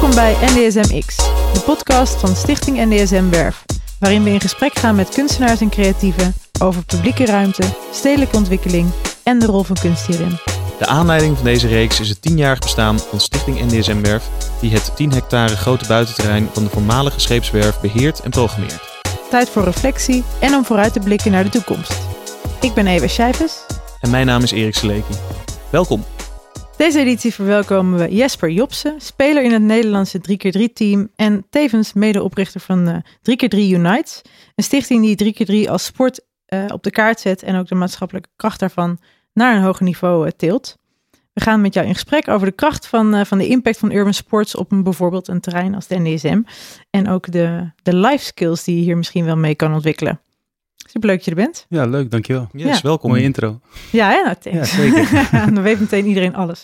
Welkom bij NDSM X, de podcast van Stichting NDSM Werf, waarin we in gesprek gaan met kunstenaars en creatieven over publieke ruimte, stedelijke ontwikkeling en de rol van kunst hierin. De aanleiding van deze reeks is het tienjarig bestaan van Stichting NDSM Werf, die het 10 hectare grote buitenterrein van de voormalige scheepswerf beheert en programmeert. Tijd voor reflectie en om vooruit te blikken naar de toekomst. Ik ben Eva Schijpes. En mijn naam is Erik Seleki. Welkom. Deze editie verwelkomen we Jesper Jopsen, speler in het Nederlandse 3x3-team en tevens medeoprichter van uh, 3x3 Unites. Een stichting die 3x3 als sport uh, op de kaart zet en ook de maatschappelijke kracht daarvan naar een hoger niveau uh, tilt. We gaan met jou in gesprek over de kracht van, van de impact van urban sports op een, bijvoorbeeld een terrein als de NDSM. En ook de, de life skills die je hier misschien wel mee kan ontwikkelen. Superleuk dat je er bent. Ja, leuk, dankjewel. Yes, ja. welkom. Mooie intro. Ja? Nou, ja zeker. Dan weet meteen iedereen alles.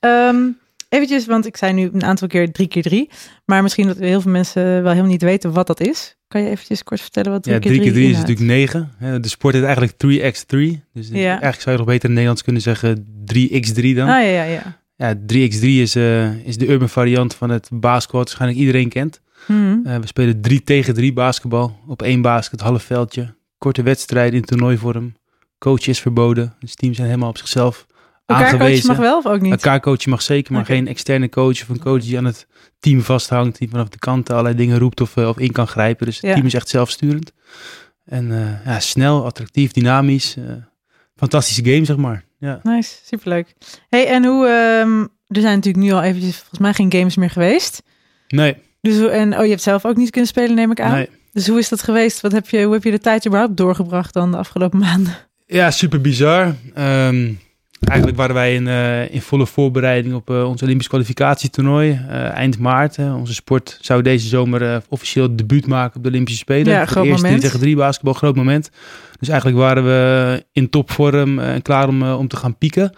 um, eventjes, want ik zei nu een aantal keer 3 keer 3 Maar misschien dat heel veel mensen wel helemaal niet weten wat dat is. Kan je eventjes kort vertellen wat 3 keer 3 Ja, 3 keer 3 is natuurlijk 9. De sport is eigenlijk 3x3. Dus ja. eigenlijk zou je nog beter in het Nederlands kunnen zeggen 3x3 dan. Ah, ja, ja, ja. Ja, 3x3 is, uh, is de urban variant van het basketbal. Waarschijnlijk iedereen kent. Mm. Uh, we spelen 3 tegen 3 basketbal. Op één basket, half veldje korte wedstrijden in toernooivorm. Coach is verboden. Dus teams zijn helemaal op zichzelf Elkaar aangewezen. mag wel of ook niet? Elkaar coachen mag zeker, maar okay. geen externe coach of een coach die aan het team vasthangt. Die vanaf de kant allerlei dingen roept of, of in kan grijpen. Dus het ja. team is echt zelfsturend. En uh, ja, snel, attractief, dynamisch. Uh, fantastische game, zeg maar. Ja. Nice, superleuk. Hey, en hoe... Um, er zijn natuurlijk nu al eventjes volgens mij geen games meer geweest. Nee. Dus, en oh, je hebt zelf ook niet kunnen spelen, neem ik aan? Nee. Dus hoe is dat geweest? Wat heb je, hoe heb je de tijd überhaupt doorgebracht dan de afgelopen maanden? Ja, super bizar. Um, eigenlijk waren wij in, uh, in volle voorbereiding op uh, ons Olympisch kwalificatietoernooi. Uh, eind maart. Onze sport zou deze zomer officieel debuut maken op de Olympische Spelen. Ja, groot eerst moment. 3 tegen 3 basketbal, groot moment. Dus eigenlijk waren we in topvorm en klaar om, om te gaan pieken.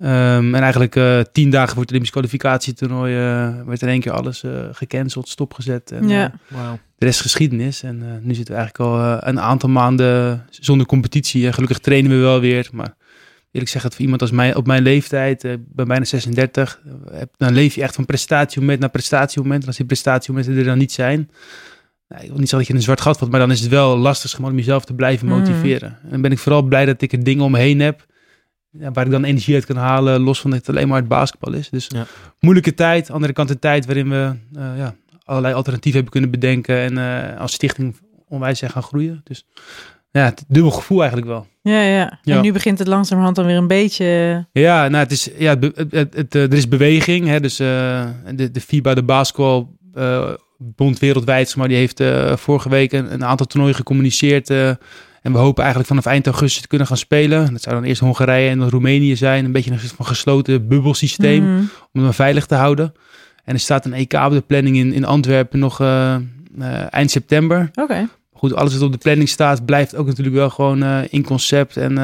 Um, en eigenlijk uh, tien dagen voor het Olympisch kwalificatietoernooi uh, werd in één keer alles uh, gecanceld, stopgezet. En, ja. wow. De rest geschiedenis. En nu zitten we eigenlijk al een aantal maanden zonder competitie. En gelukkig trainen we wel weer. Maar eerlijk gezegd, voor iemand als mij op mijn leeftijd, ik ben bijna 36, dan leef je echt van prestatiemoment naar prestatiemoment. En als die prestatiemomenten er dan niet zijn, nou, ik wil niet zeggen dat je in een zwart gat valt, maar dan is het wel lastig om jezelf te blijven motiveren. Mm. En dan ben ik vooral blij dat ik er dingen om me heen heb ja, waar ik dan energie uit kan halen, los van dat het alleen maar het basketbal is. Dus ja. moeilijke tijd, andere kant een tijd waarin we uh, ja, allerlei alternatieven hebben kunnen bedenken en uh, als stichting onwijs zijn gaan groeien. Dus ja, het dubbel gevoel eigenlijk wel. Ja, ja. Ja. En nu begint het langzamerhand dan weer een beetje... Ja, nou, het is, ja, het, het, het, het, er is beweging. Hè, dus uh, de, de FIBA, de basketbal bond wereldwijd, maar die heeft vorige week een, een aantal toernooien gecommuniceerd en we hopen eigenlijk vanaf eind augustus te kunnen gaan spelen. Dat zou dan eerst Hongarije en dan Roemenië zijn. Een beetje een soort van gesloten bubbelsysteem Mm. om hem veilig te houden. En er staat een EK op de planning in, in Antwerpen nog uh, uh, eind september. Oké. Okay. Goed, alles wat op de planning staat blijft ook natuurlijk wel gewoon uh, in concept en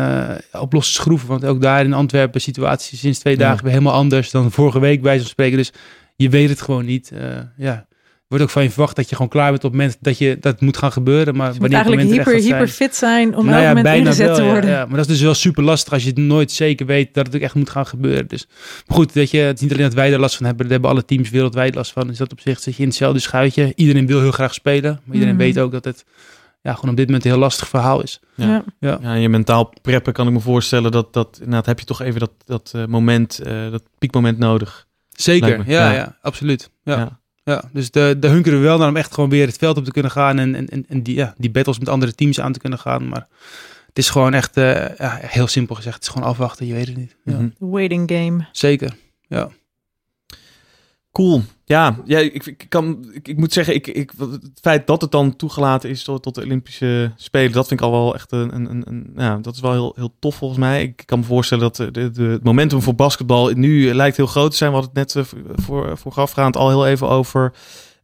op losse schroeven. Want ook daar in Antwerpen situatie sinds twee dagen ja. weer helemaal anders dan vorige week bij zo'n spreken. Dus je weet het gewoon niet. ja wordt ook van je verwacht dat je gewoon klaar bent op het moment dat je dat moet gaan gebeuren. Maar dus je moet eigenlijk hyper, hyper fit zijn om nou ja, elk moment ingezet wel, te worden. Ja, ja, maar dat is dus wel super lastig als je het nooit zeker weet dat het ook echt moet gaan gebeuren. Dus maar goed, weet je, het is niet alleen dat wij er last van hebben, daar hebben alle teams wereldwijd last van. Dus dat op zich zit je in hetzelfde schuitje. Iedereen wil heel graag spelen, maar iedereen mm. weet ook dat het ja, gewoon op dit moment een heel lastig verhaal is. Ja. Ja. ja. ja je mentaal preppen kan ik me voorstellen dat, dat nou, heb je toch even dat, dat uh, moment, uh, dat piekmoment nodig. Zeker, ja, ja, ja, absoluut. ja. Ja, dus de, de hunkeren we wel naar om echt gewoon weer het veld op te kunnen gaan en, en, en die, ja, die battles met andere teams aan te kunnen gaan. Maar het is gewoon echt, uh, ja, heel simpel gezegd, het is gewoon afwachten, je weet het niet. Ja. Mm -hmm. Waiting game. Zeker, ja. Cool. Ja, ja ik, ik, kan, ik, moet zeggen, ik, ik, het feit dat het dan toegelaten is tot, tot de Olympische Spelen, dat vind ik al wel echt een, een, een, ja, dat is wel heel, heel tof volgens mij. Ik kan me voorstellen dat de, de, het momentum voor basketbal nu lijkt heel groot te zijn. We hadden het net voor, voorafgaand al heel even over,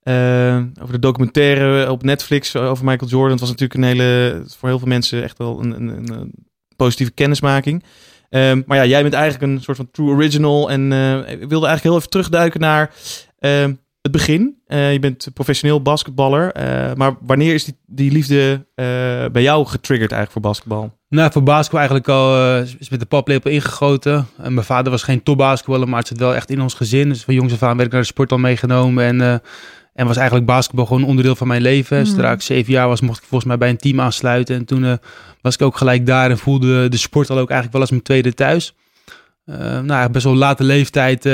uh, over de documentaire op Netflix over Michael Jordan. Het was natuurlijk een hele, voor heel veel mensen echt wel een, een positieve kennismaking. Um, maar ja, jij bent eigenlijk een soort van true original. En uh, ik wilde eigenlijk heel even terugduiken naar uh, het begin. Uh, je bent professioneel basketballer. maar wanneer is die, die liefde bij jou getriggerd eigenlijk voor basketbal? Nou, voor basketbal eigenlijk al is met de paplepel ingegoten. En mijn vader was geen topbasketballer, maar het zit wel echt in ons gezin. Dus van jongs af aan werd ik naar de sport al meegenomen. En, en was eigenlijk basketbal gewoon onderdeel van mijn leven. Mm. Zodra ik zeven jaar was, mocht ik volgens mij bij een team aansluiten. En toen uh, was ik ook gelijk daar en voelde de sport al ook eigenlijk wel als mijn tweede thuis. nou, best wel late leeftijd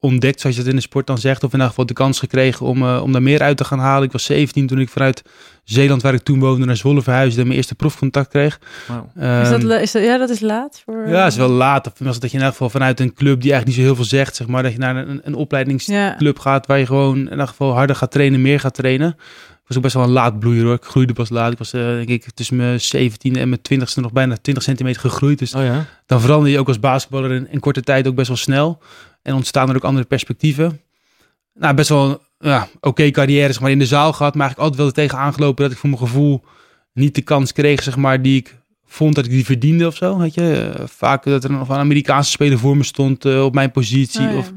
ontdekt, zoals je het in de sport dan zegt. Of in ieder geval de kans gekregen om, uh, om daar meer uit te gaan halen. Ik was 17 toen ik vanuit Zeeland, waar ik toen woonde, naar Zwolle verhuisde en mijn eerste profcontact kreeg. Wow. Um, is, dat, is dat, ja, dat is laat? Voor, ja, is wel laat. Of was dat je in ieder geval vanuit een club die eigenlijk niet zo heel veel zegt, zeg maar, dat je naar een, een opleidingsclub ja. gaat waar je gewoon in ieder geval harder gaat trainen, meer gaat trainen. Ik was ook best wel een laat bloeier hoor. Ik groeide pas laat. Ik was uh, denk ik tussen mijn 17 en mijn 20ste nog bijna 20 centimeter gegroeid. Dus oh ja? dan verander je ook als basketballer in, in korte tijd ook best wel snel. En ontstaan er ook andere perspectieven. Nou, best wel ja, oké okay carrière zeg maar, in de zaal gehad. Maar eigenlijk altijd wel tegen aangelopen dat ik voor mijn gevoel niet de kans kreeg zeg maar, die ik vond dat ik die verdiende of zo. Weet je? Vaak dat er nog een Amerikaanse speler voor me stond uh, op mijn positie. Oh, ja. Of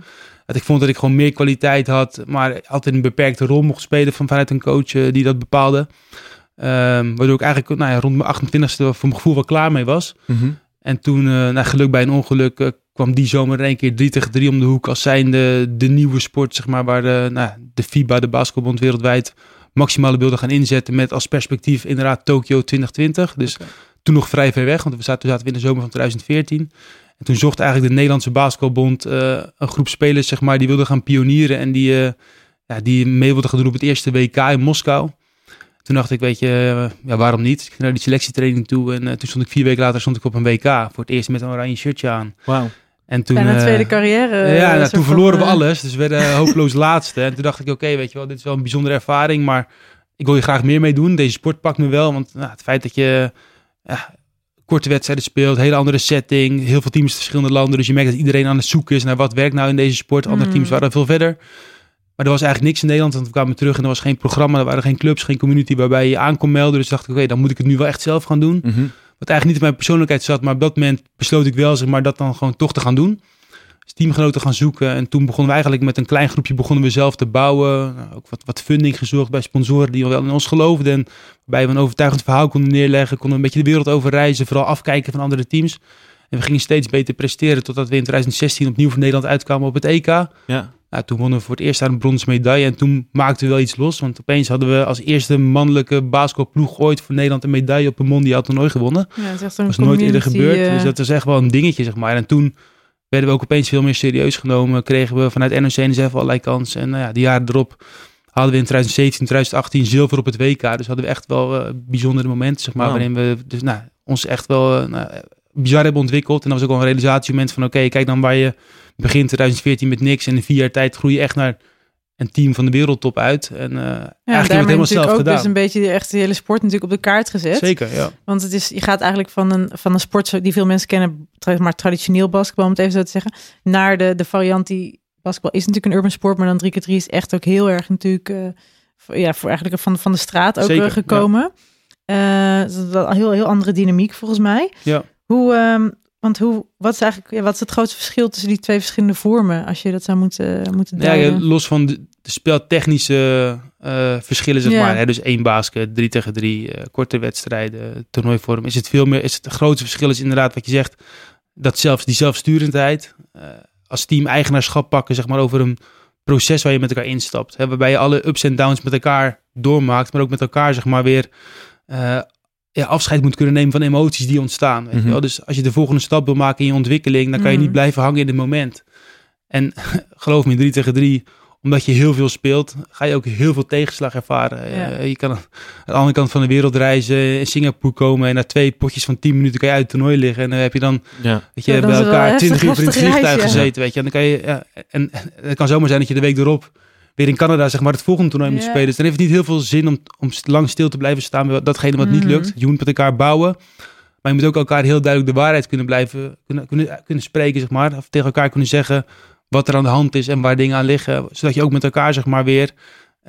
dat ik vond dat ik gewoon meer kwaliteit had. Maar altijd een beperkte rol mocht spelen van, vanuit een coach uh, die dat bepaalde. Um, waardoor ik eigenlijk nou ja, rond mijn 28e voor mijn gevoel wel klaar mee was. Mm -hmm. En toen, uh, na geluk bij een ongeluk, kwam die zomer in één keer 3 tegen 3 om de hoek als zijnde de nieuwe sport, zeg maar, waar de, nou, de FIBA, de basketbond wereldwijd, maximale beelden gaan inzetten met als perspectief inderdaad Tokio 2020. Dus okay. toen nog vrij ver weg, want we zaten, toen zaten we in de zomer van 2014. En toen zocht eigenlijk de Nederlandse basketbalbond uh, een groep spelers, zeg maar, die wilden gaan pionieren en die, uh, ja, die mee wilden gaan doen op het eerste WK in Moskou. Toen dacht ik, weet je, ja, waarom niet? Ik ging naar die selectietraining toe en toen stond ik vier weken later stond ik op een WK voor het eerst met een oranje shirtje aan. Wauw. En toen, Bijna tweede carrière. ja, nou, toen verloren we alles. Dus we werden hopeloos laatste. En toen dacht ik, oké, okay, weet je wel, dit is wel een bijzondere ervaring. Maar ik wil je graag meer mee doen. Deze sport pakt me wel. Want nou, het feit dat je ja, korte wedstrijden speelt, hele andere setting, heel veel teams in verschillende landen. Dus je merkt dat iedereen aan het zoeken is naar wat werkt nou in deze sport. Andere Mm. teams waren veel verder. Maar er was eigenlijk niks in Nederland. Want we kwamen terug en er was geen programma, er waren geen clubs, geen community waarbij je je aan kon melden. Dus dacht ik, oké, dan moet ik het nu wel echt zelf gaan doen. Mm -hmm. Wat eigenlijk niet in mijn persoonlijkheid zat, maar op dat moment besloot ik wel, zeg maar, dat dan gewoon toch te gaan doen. Dus teamgenoten gaan zoeken. En toen begonnen we eigenlijk met een klein groepje begonnen we zelf te bouwen. Nou, ook wat, wat funding gezocht bij sponsoren die wel in ons geloofden. En waarbij we een overtuigend verhaal konden neerleggen. Konden een beetje de wereld over reizen. Vooral afkijken van andere teams. En we gingen steeds beter presteren. Totdat we in 2016 opnieuw voor Nederland uitkwamen op het EK. Ja. Nou, toen wonnen we voor het eerst aan een bronzen medaille. En toen maakten we wel iets los. Want opeens hadden we als eerste mannelijke basketbalploeg ooit voor Nederland een medaille op een mondiaal toernooi gewonnen. Ja, dat is echt was nooit eerder gebeurd. uh, Dus dat was echt wel een dingetje, zeg maar. En toen werden we ook opeens veel meer serieus genomen. Kregen we vanuit NOC en zelf allerlei kansen. En nou ja, die jaren erop hadden we in 2017, 2018 zilver op het WK. Dus hadden we echt wel uh, bijzondere momenten, zeg maar. Wow. Waarin we dus, nou, ons echt wel uh, nou, bizar hebben ontwikkeld. En dat was ook wel een realisatiemoment van... Oké, kijk dan waar je begint 2014 met niks. En in vier jaar tijd groei je echt naar een team van de wereldtop uit. En uh, ja, eigenlijk we het helemaal zelf ook gedaan. dus een beetje de, echt de hele sport natuurlijk op de kaart gezet. Zeker, ja. Want het is, je gaat eigenlijk van een, van een sport die veel mensen kennen, maar traditioneel basketbal, om het even zo te zeggen, naar de, de variant die basketbal is natuurlijk een urban sport, maar dan 3x3 is echt ook heel erg natuurlijk, uh, voor, ja, voor eigenlijk van, van de straat ook Zeker, uh, gekomen. Ja. Uh, dat is een heel, heel andere dynamiek volgens mij. Ja. Hoe, um, want hoe, wat is eigenlijk, ja, wat is het grootste verschil tussen die twee verschillende vormen, als je dat zou moeten, moeten duiden? Ja, los van de, de speltechnische uh, verschillen, zeg ja. maar. Hè, dus één basket, drie tegen drie, uh, korte wedstrijden, toernooivorm. Is het veel meer, is het, het grootste verschil is inderdaad wat je zegt, dat zelfs die zelfsturendheid, uh, als team eigenaarschap pakken, zeg maar, over een proces waar je met elkaar instapt. Hè, waarbij je alle ups en downs met elkaar doormaakt, maar ook met elkaar, zeg maar, weer ja, afscheid moet kunnen nemen van emoties die ontstaan. Weet mm -hmm. je wel? Dus als je de volgende stap wil maken in je ontwikkeling, dan kan je niet blijven hangen in het moment. En geloof me, 3 tegen 3, omdat je heel veel speelt, ga je ook heel veel tegenslag ervaren. Ja. Uh, je kan aan de andere kant van de wereld reizen, in Singapore komen en na twee potjes van 10 minuten kan je uit het toernooi liggen. En dan heb je dan, ja. weet je, ja, bij elkaar 20 uur in het vliegtuig reis, gezeten, weet je. En dan kan je, ja, en, en het kan zomaar zijn dat je de week erop weer in Canada zeg maar het volgende toernooi moet spelen. Dus dan heeft het niet heel veel zin om, om lang stil te blijven staan bij datgene wat mm niet lukt. Je moet met elkaar bouwen. Maar je moet ook elkaar heel duidelijk de waarheid kunnen blijven, kunnen, kunnen, kunnen spreken, zeg maar. Of tegen elkaar kunnen zeggen wat er aan de hand is en waar dingen aan liggen. Zodat je ook met elkaar, zeg maar, weer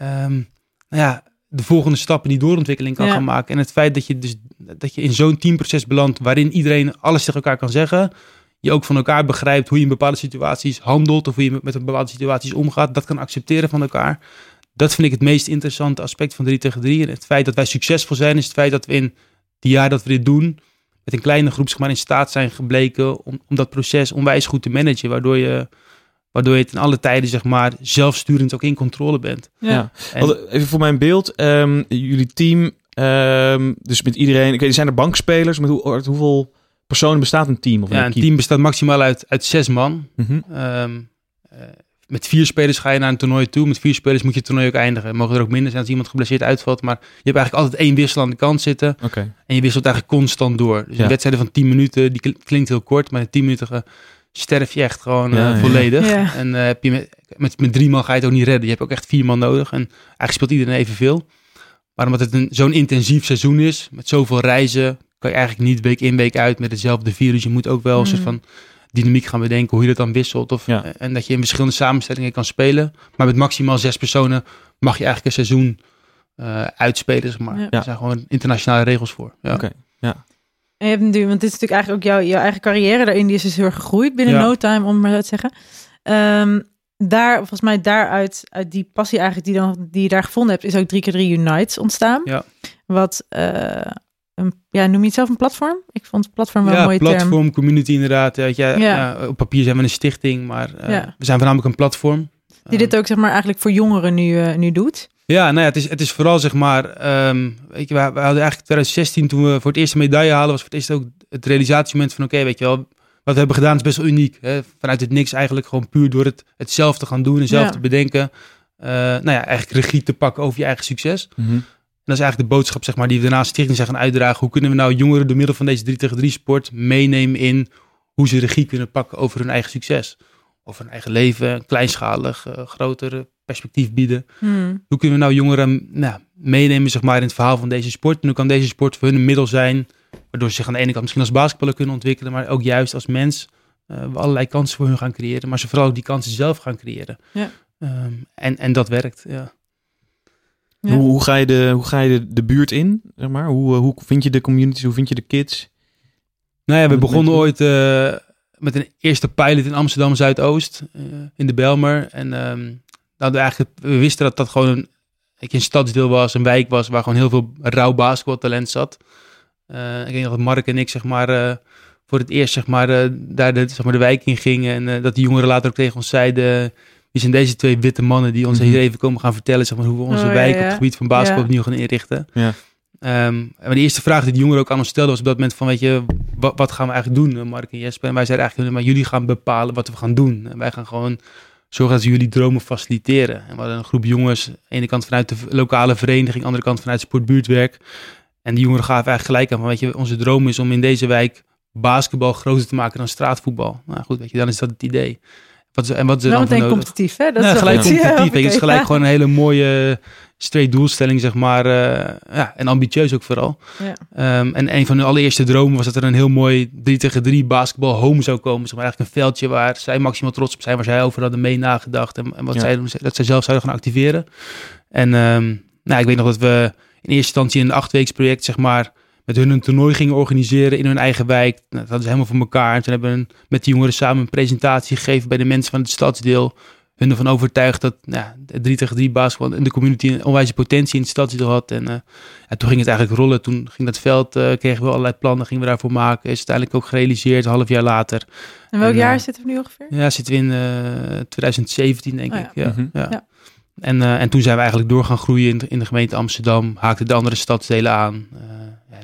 um, nou ja, de volgende stappen die doorontwikkeling kan ja. gaan maken. En het feit dat je, dus, dat je in zo'n teamproces belandt waarin iedereen alles tegen elkaar kan zeggen. Je ook van elkaar begrijpt hoe je in bepaalde situaties handelt of hoe je met bepaalde situaties omgaat. Dat kan accepteren van elkaar. Dat vind ik het meest interessante aspect van 3 tegen 3. En het feit dat wij succesvol zijn is het feit dat we in die jaar dat we dit doen, met een kleine groep zeg maar, in staat zijn gebleken om, om dat proces onwijs goed te managen. Waardoor je, waardoor je het in alle tijden zeg maar, zelfsturend ook in controle bent. Ja. Ja. En- Want, even voor mijn beeld, ehm, jullie team, ehm, dus met iedereen, ik weet, zijn er bankspelers? Met hoe, hoeveel personen bestaat een team? Of ja, een team bestaat maximaal uit, uit zes man. Mhm. Ehm, eh, met vier spelers ga je naar een toernooi toe. Met vier spelers moet je het toernooi ook eindigen. Mogen er ook minder zijn als iemand geblesseerd uitvalt. Maar je hebt eigenlijk altijd één wissel aan de kant zitten. Oké. En je wisselt eigenlijk constant door. Dus Ja. een wedstrijden van 10 minuten, die kl- klinkt heel kort. Maar in 10 minuten sterf je echt gewoon eh, Ja, volledig. Ja. En eh, heb je met, met, met drie man ga je het ook niet redden. Je hebt ook echt vier man nodig. En eigenlijk speelt iedereen evenveel. Maar omdat het een, zo'n intensief seizoen is, met zoveel reizen, kan je eigenlijk niet week in, week uit met hetzelfde virus. Je moet ook wel een soort Mm. van dynamiek gaan bedenken hoe je dat dan wisselt. Of, Ja. eh, En dat je in verschillende samenstellingen kan spelen. Maar met maximaal zes personen mag je eigenlijk een seizoen eh, uitspelen. Zeg maar. Ja. Er zijn gewoon internationale regels voor. Ja. Oké. En je hebt natuurlijk, want dit is natuurlijk eigenlijk ook jouw, jouw eigen carrière daarin, die is dus heel erg gegroeid binnen Ja. no time, om het maar zo te zeggen. Ehm, daar, volgens mij daaruit, uit die passie eigenlijk die, dan, die je daar gevonden hebt, is ook 3x3 Unites ontstaan. Ja. Wat, eh, een, ja, noem je het zelf een platform? Ik vond het platform wel ja, een mooie platform, term. community inderdaad. Weet je, Ja. ja, op papier zijn we een stichting, maar eh, Ja. we zijn voornamelijk een platform. Die dit ook zeg maar eigenlijk voor jongeren nu, eh, nu doet. Ja, nou ja, het is, het is vooral zeg maar, ehm, weet je, we, we hadden eigenlijk 2016 toen we voor het eerst een medaille halen, was voor het eerst ook het realisatiemoment van oké, weet je wel, wat we hebben gedaan is best wel uniek. Hè? Vanuit het niks eigenlijk gewoon puur door het, het zelf te gaan doen en zelf Ja. te bedenken. eh, nou ja, eigenlijk regie te pakken over je eigen succes. Mhm. En dat is eigenlijk de boodschap zeg maar, die we daarna als stichting zijn gaan uitdragen. Hoe kunnen we nou jongeren door middel van deze 3 tegen 3 sport meenemen in hoe ze regie kunnen pakken over hun eigen succes. Of hun eigen leven, kleinschalig, eh, groter perspectief bieden. Hmm. Hoe kunnen we nou jongeren nou, meenemen zeg maar, in het verhaal van deze sport? En hoe kan deze sport voor hun een middel zijn, waardoor ze zich aan de ene kant misschien als basketballer kunnen ontwikkelen, maar ook juist als mens eh, we allerlei kansen voor hun gaan creëren, maar ze vooral ook die kansen zelf gaan creëren. Ja. Ehm, en, en dat werkt, ja. Ja. Hoe, hoe ga je, de, hoe ga je de, de buurt in? Zeg maar? hoe, eh, hoe vind je de communities? Hoe vind je de kids? Nou ja, we begonnen ooit eh, met een eerste pilot in Amsterdam Zuidoost, eh, in de Belmer. En ehm, nou, we, eigenlijk, we wisten dat dat gewoon een, een stadsdeel was, een wijk was, waar gewoon heel veel rauw basketbaltalent zat. Eh, ik denk dat Mark en ik zeg maar eh, voor het eerst zeg maar, eh, daar de, zeg maar, de wijk in gingen. En eh, dat die jongeren later ook tegen ons zeiden, wie zijn deze twee witte mannen die ons Mhm. hier even komen gaan vertellen zeg maar, hoe we onze Oh, wijk ja. op het gebied van basketbal Ja. opnieuw gaan inrichten. Ja. Ehm, maar de eerste vraag die de jongeren ook aan ons stelden was op dat moment van, weet je, wat, wat gaan we eigenlijk doen, eh, Mark en Jesper? En wij zeiden eigenlijk, maar jullie gaan bepalen wat we gaan doen. En wij gaan gewoon zorgen dat we jullie dromen faciliteren. En we hadden een groep jongens, aan de ene kant vanuit de lokale vereniging, aan de andere kant vanuit sportbuurtwerk. En die jongeren gaven eigenlijk gelijk aan van, weet je, onze droom is om in deze wijk basketbal groter te maken dan straatvoetbal. Nou goed, weet je, dan is dat het idee. Wat is, en wat is er Wel dan meteen nodig? competitief, hè? Dat ja, is gelijk. Ja, competitief. weet je. Het is gelijk gewoon een hele mooie straight doelstelling, zeg maar. eh, ja, en ambitieus ook vooral. Ja. Ehm, en een van hun allereerste dromen was dat er een heel mooi 3 tegen 3 basketbal home zou komen. Zeg maar eigenlijk een veldje waar zij maximaal trots op zijn, waar zij over hadden mee nagedacht. En, en wat Ja. zij, dat zij zelf zouden gaan activeren. En ehm, nou, ik weet nog dat we in eerste instantie in een achtweeksproject, zeg maar, met hun een toernooi gingen organiseren in hun eigen wijk. Nou, dat hadden ze helemaal voor elkaar. En toen hebben we een- met die jongeren samen een presentatie gegeven bij de mensen van het stadsdeel. Hun ervan overtuigd dat nou, de 3 tegen 3 basketbal in de community een onwijze potentie in het stadsdeel had. En eh, ja, toen ging het eigenlijk rollen. Toen ging dat veld, eh, kregen we allerlei plannen, gingen we daarvoor maken. Is uiteindelijk ook gerealiseerd, een half jaar later. En welk En, jaar eh, zitten we nu ongeveer? Ja, zitten we in eh 2017, denk Oh, ik. ja. Ja. Mhm. ja. Ja. En, eh, en toen zijn we eigenlijk door gaan groeien in, de- in de gemeente Amsterdam. Haakten de andere stadsdelen aan.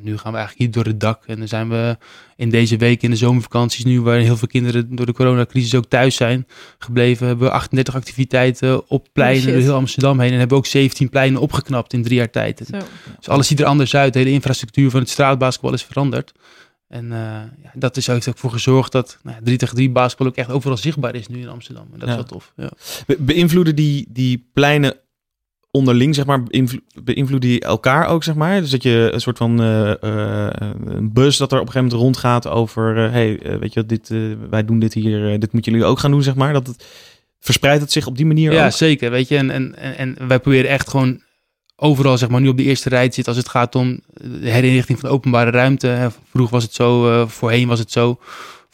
Nu gaan we eigenlijk hier door het dak. En dan zijn we in deze week in de zomervakanties, nu waar heel veel kinderen door de coronacrisis ook thuis zijn gebleven, hebben we 38 activiteiten op pleinen shit. door heel Amsterdam heen. En hebben we ook 17 pleinen opgeknapt in drie jaar tijd. En dus alles ziet er anders uit. De hele infrastructuur van het straatbasketbal is veranderd. En eh, ja, dat is, heeft ook voor gezorgd dat nou, 3 tegen 3 basketbal ook echt overal zichtbaar is nu in Amsterdam. En dat Ja. is wel tof. Ja. Be- beïnvloeden die, die pleinen onderling, zeg maar, beïnvlo- beïnvloeden die elkaar ook, zeg maar? Dus dat je een soort van eh, eh, een bus dat er op een gegeven moment rondgaat over, eh, hey, weet je dit, wij doen dit hier, dit moeten jullie ook gaan doen, zeg maar. Dat het, verspreidt het zich op die manier Ja, ook? zeker. Weet je, en, en, en, wij proberen echt gewoon overal, zeg maar, nu op de eerste rij te zitten als het gaat om de herinrichting van de openbare ruimte. Hè, Vroeger was het zo, voorheen was het zo,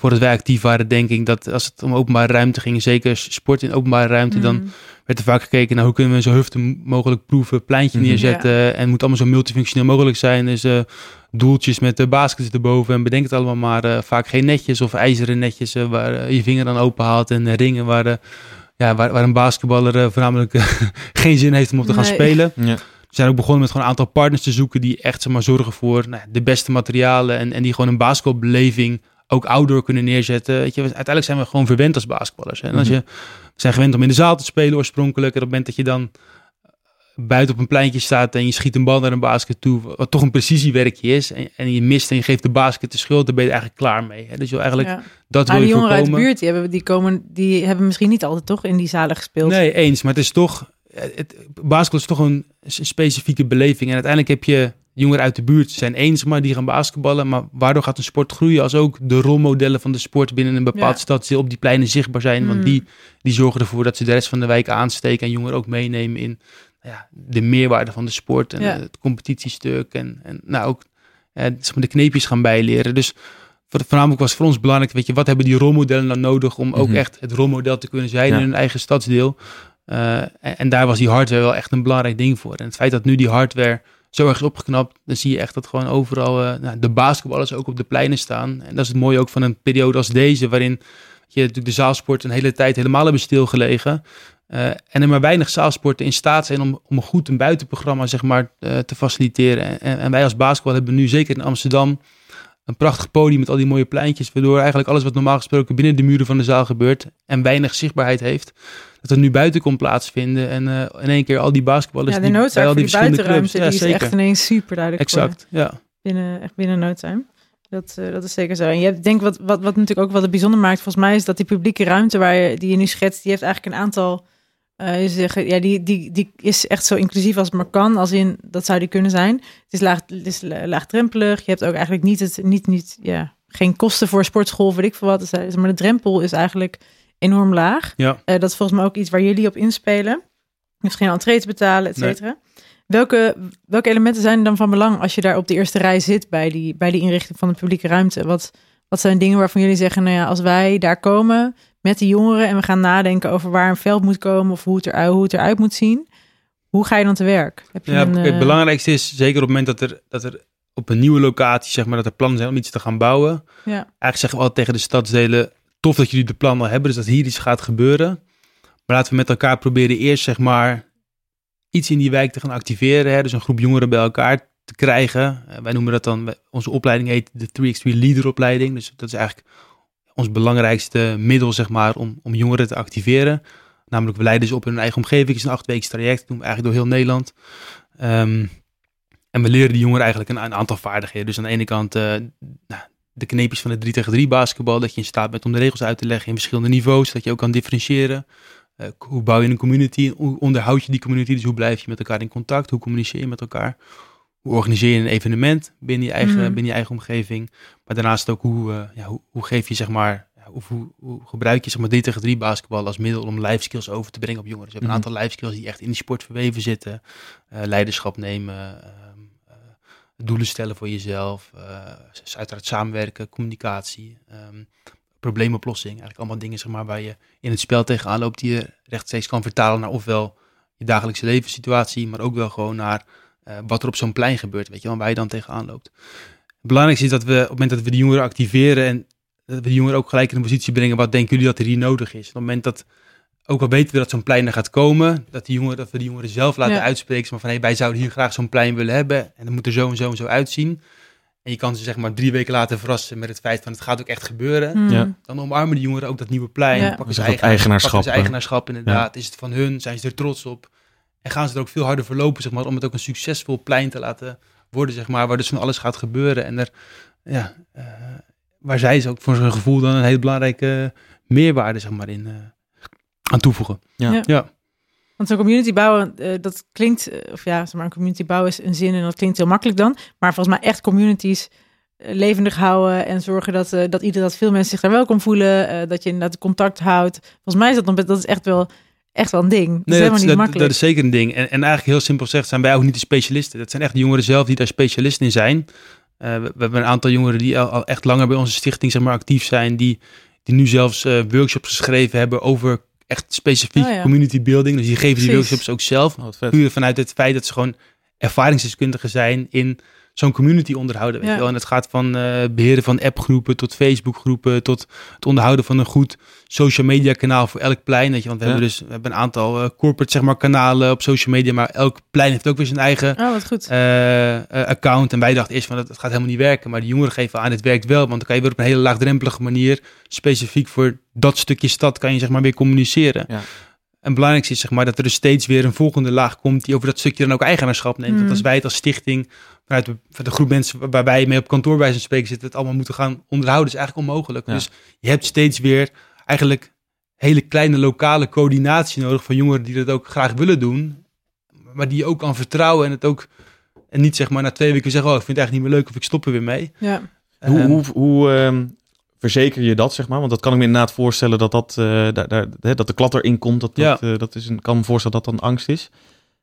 voordat wij actief waren, denk ik, dat als het om openbare ruimte ging, zeker sport in openbare ruimte, dan Mm. werd er vaak gekeken naar hoe kunnen we zo hufte mogelijk proeven, pleintje Mhm. neerzetten. En het moet allemaal zo multifunctioneel mogelijk zijn. Dus eh, doeltjes met de baskets erboven en bedenk het allemaal maar. eh, vaak geen netjes of ijzeren netjes eh, waar je vinger dan open haalt en ringen waar, ja, waar, waar een basketballer eh, voornamelijk geen zin heeft om op te gaan spelen. Ja. We zijn ook begonnen met gewoon een aantal partners te zoeken die echt zeg maar, zorgen voor nou, de beste materialen en, en die gewoon een basketbalbeleving ook outdoor kunnen neerzetten. Weet je, uiteindelijk zijn we gewoon verwend als basketballers. hè. En als Mhm. je we zijn gewend om in de zaal te spelen oorspronkelijk. En op het moment dat je dan buiten op een pleintje staat en je schiet een bal naar een basket toe, wat toch een precisiewerkje is, en, en je mist en je geeft de basket de schuld, dan ben je er eigenlijk klaar mee. Hè? Dus je wil eigenlijk Ja. dat Maar wil die je jongeren uit de buurt, die hebben, die, komen, die hebben misschien niet altijd toch in die zalen gespeeld. Nee, eens. Maar het is toch. Het, basketbal is toch een, specifieke beleving. En uiteindelijk heb je jongeren uit de buurt zijn eens, maar die gaan basketballen. Maar waardoor gaat een sport groeien als ook de rolmodellen van de sport binnen een bepaald Ja. stadsdeel op die pleinen zichtbaar zijn? Want Mm. die, die zorgen ervoor dat ze de rest van de wijk aansteken en jongeren ook meenemen in ja, de meerwaarde van de sport en Ja. het competitiestuk. En, en nou ook eh, zeg maar de kneepjes gaan bijleren. Dus voor- voornamelijk was voor ons belangrijk, weet je, wat hebben die rolmodellen nou nodig om ook Mhm. echt het rolmodel te kunnen zijn Ja. in hun eigen stadsdeel. Eh, en, en daar was die hardware wel echt een belangrijk ding voor. En het feit dat nu die hardware zo erg is opgeknapt, dan zie je echt dat gewoon overal eh, nou, de basketballers ook op de pleinen staan. En dat is het mooie ook van een periode als deze, waarin je natuurlijk de zaalsport een hele tijd helemaal hebben stilgelegen. Eh, en er maar weinig zaalsporten in staat zijn om, om goed een buitenprogramma zeg maar, eh, te faciliteren. En, en wij als basketbal hebben nu zeker in Amsterdam een prachtig podium met al die mooie pleintjes, waardoor eigenlijk alles wat normaal gesproken binnen de muren van de zaal gebeurt en weinig zichtbaarheid heeft, dat er nu buiten komt plaatsvinden en eh, in één keer al die basketballers Ja, de die noodzaak bij al die die verschillende buitenruimte, clubs, die is echt ineens super duidelijk geworden. Exact, ja. Binnen, echt binnen no time. Dat, eh, dat is zeker zo. En je hebt, denk wat, wat, wat natuurlijk ook wat het bijzonder maakt, volgens mij, is dat die publieke ruimte waar je, die je nu schetst, die heeft eigenlijk een aantal. Je zeggen, ja, die, die, die is echt zo inclusief als het maar kan. Als in, dat zou die kunnen zijn. Het is, laag, het is la- laagdrempelig. Je hebt ook eigenlijk niet het, niet, niet, ja, geen kosten voor sportschool, weet ik veel wat. Dus, eh, maar de drempel is eigenlijk enorm laag. Ja. Eh, dat is volgens mij ook iets waar jullie op inspelen. Je hoeft geen entree te betalen, et Nee. cetera. Welke, welke elementen zijn er dan van belang als je daar op de eerste rij zit bij die, bij die inrichting van de publieke ruimte? Wat, wat zijn dingen waarvan jullie zeggen, nou ja, als wij daar komen met de jongeren en we gaan nadenken over waar een veld moet komen of hoe het, er, hoe het eruit moet zien, hoe ga je dan te werk? Heb je Ja, een, het eh, belangrijkste is zeker op het moment dat er, dat er op een nieuwe locatie, zeg maar, dat er plannen zijn om iets te gaan bouwen. Ja. Eigenlijk zeggen we altijd tegen de stadsdelen, tof dat jullie de plannen hebben, dus dat hier iets gaat gebeuren. Maar laten we met elkaar proberen eerst, zeg maar, iets in die wijk te gaan activeren. Hè? Dus een groep jongeren bij elkaar te krijgen. Eh, wij noemen dat dan, onze opleiding heet de 3x3 Leaderopleiding. Dus dat is eigenlijk ons belangrijkste middel, zeg maar, om, om jongeren te activeren. Namelijk, we leiden ze op in hun eigen omgeving. Het is een achtweeks traject, dat doen we eigenlijk door heel Nederland. Ehm, en we leren die jongeren eigenlijk een, aantal vaardigheden. Dus aan de ene kant eh, nou, de kneepjes van de 3 tegen 3 basketbal. Dat je in staat bent om de regels uit te leggen in verschillende niveaus. Dat je ook kan differentiëren. Eh, hoe bouw je een community? Hoe onderhoud je die community? Dus hoe blijf je met elkaar in contact? Hoe communiceer je met elkaar? Hoe organiseer je een evenement binnen je eigen, Mhm. binnen je eigen omgeving? Maar daarnaast ook hoe, eh, ja, hoe, hoe geef je zeg maar... ja, Hoe, hoe, gebruik je zeg maar 3 tegen 3 basketbal als middel om life skills over te brengen op jongeren? Dus we hebben Mhm. een aantal life skills die echt in die sport verweven zitten. Eh, leiderschap nemen, ehm, eh, doelen stellen voor jezelf, uiteraard samenwerken, communicatie, ehm, probleemoplossing. Eigenlijk allemaal dingen zeg maar, waar je in het spel tegenaan loopt die je rechtstreeks kan vertalen naar ofwel je dagelijkse levenssituatie, maar ook wel gewoon naar eh, wat er op zo'n plein gebeurt, weet je wel, waar je dan tegenaan loopt. Het belangrijkste is dat we op het moment dat we de jongeren activeren en dat we de jongeren ook gelijk in een positie brengen, wat denken jullie dat er hier nodig is? Op het moment dat, ook al weten we dat zo'n plein er gaat komen, dat, die jongeren, dat we de jongeren zelf laten Ja. uitspreken, maar van hey, wij zouden hier graag zo'n plein willen hebben en dat moet er zo en zo en zo uitzien. En je kan ze zeg maar drie weken later verrassen met het feit van het gaat ook echt gebeuren. hmm, Ja. Dan omarmen die jongeren ook dat nieuwe plein. Ja. Pakken ze eigen, eigenaarschap, pakken ze eigenaarschap inderdaad. Is het van hun? Zijn ze er trots op? En gaan ze er ook veel harder voor lopen, zeg maar, om het ook een succesvol plein te laten worden, zeg maar, waar dus van alles gaat gebeuren. En er, ja, eh, waar zij ze ook voor zijn gevoel dan een hele belangrijke meerwaarde, zeg maar, in eh, aan toevoegen. Ja. Ja. ja. Want zo'n community bouwen, eh, dat klinkt, of ja, zeg maar, een community bouwen is een zin en dat klinkt heel makkelijk dan. Maar volgens mij echt communities levendig houden en zorgen dat, eh, dat, ieder, dat veel mensen zich daar welkom voelen. eh, dat je inderdaad contact houdt. Volgens mij is dat, dan, dat is echt wel, echt wel een ding. Dat is Nee, helemaal dat, niet dat, makkelijk. dat is zeker een ding. En, en eigenlijk heel simpel gezegd zijn wij ook niet de specialisten. Dat zijn echt de jongeren zelf die daar specialisten in zijn. Eh, we, we hebben een aantal jongeren die al, al echt langer bij onze stichting zeg maar, actief zijn. Die, die nu zelfs eh, workshops geschreven hebben over echt specifiek Oh ja. community building. Dus die geven die workshops ook zelf. Wat vet. Puur vanuit het feit dat ze gewoon ervaringsdeskundigen zijn in zo'n community onderhouden. Weet Ja. wel? En het gaat van eh, beheren van appgroepen tot Facebookgroepen, tot het onderhouden van een goed social media kanaal voor elk plein. Weet je? Want we Ja. hebben dus we hebben een aantal eh, corporate zeg maar, kanalen op social media, maar elk plein heeft ook weer zijn eigen Oh, wat goed. eh, eh, account. En wij dachten eerst van dat het gaat helemaal niet werken. Maar de jongeren geven aan, het werkt wel. Want dan kan je weer op een hele laagdrempelige manier, specifiek voor dat stukje stad, kan je zeg maar weer communiceren. Ja. En het belangrijkste is zeg maar dat er dus steeds weer een volgende laag komt die over dat stukje dan ook eigenaarschap neemt. Mm. Want als wij het als stichting vanuit de, vanuit de groep mensen waar- waar wij mee op kantoor bij zijn spreken zitten, het allemaal moeten gaan onderhouden, is eigenlijk onmogelijk. Ja. Dus je hebt steeds weer eigenlijk hele kleine lokale coördinatie nodig van jongeren die dat ook graag willen doen, maar die je ook kan vertrouwen en het ook en niet zeg maar na twee weken zeggen, oh ik vind het eigenlijk niet meer leuk of ik stop er weer mee. Ja. Hoe, Ehm, hoe, hoe ehm, verzeker je dat, zeg maar? Want dat kan ik me inderdaad voorstellen dat, dat, eh, daar, daar, hè, dat de klad erin komt. Dat, Ja. dat, eh, dat is een, kan me voorstellen dat dat dan angst is.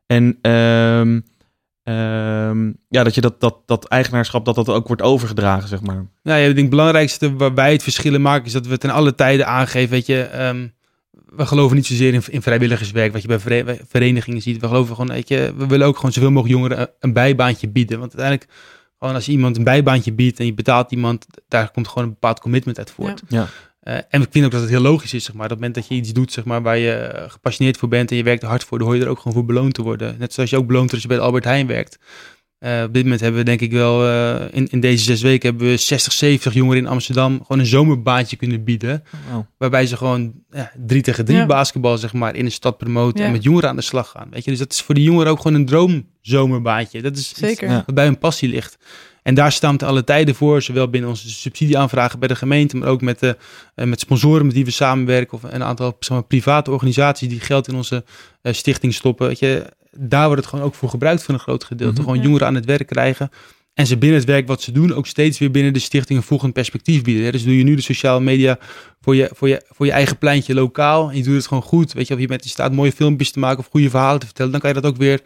En ehm, ehm, ja, dat je dat, dat, dat eigenaarschap, dat dat ook wordt overgedragen, zeg maar. Nou ja, ik denk het belangrijkste waar wij het verschillen maken is dat we ten alle tijden aangeven, weet je, ehm, we geloven niet zozeer in, in vrijwilligerswerk, wat je bij vere- verenigingen ziet. We geloven gewoon, weet je, we willen ook gewoon zoveel mogelijk jongeren een, bijbaantje bieden. Want uiteindelijk, gewoon als je iemand een bijbaantje biedt en je betaalt iemand, daar komt gewoon een bepaald commitment uit voort. Ja. Eh, en ik vind ook dat het heel logisch is, zeg maar, op het moment dat je iets doet, zeg maar, waar je eh, gepassioneerd voor bent en je werkt er hard voor, dan hoor je er ook gewoon voor beloond te worden. Net zoals je ook beloond wordt als je bij Albert Heijn werkt. Eh, op dit moment hebben we denk ik wel, eh, in, in deze zes weken hebben we 60, 70 jongeren in Amsterdam gewoon een zomerbaantje kunnen bieden. Wow. Waarbij ze gewoon ja, drie tegen drie Ja. basketbal zeg maar in de stad promoten Ja. en met jongeren aan de slag gaan. Weet je? Dus dat is voor die jongeren ook gewoon een droomzomerbaantje. Dat is iets Zeker. Ja. wat bij hun passie ligt. En daar we alle tijden voor, zowel binnen onze subsidieaanvragen bij de gemeente, maar ook met, de, eh, met sponsoren met die we samenwerken of een aantal zeg maar, private organisaties die geld in onze eh, stichting stoppen. Weet je, daar wordt het gewoon ook voor gebruikt voor een groot gedeelte. Mhm. Gewoon jongeren aan het werk krijgen. En ze binnen het werk wat ze doen ook steeds weer binnen de stichting een volgend perspectief bieden. Dus doe je nu de sociale media voor je, voor je, voor je eigen pleintje lokaal. En je doet het gewoon goed. Weet je, of je met die staat mooie filmpjes te maken of goede verhalen te vertellen. Dan kan je dat ook weer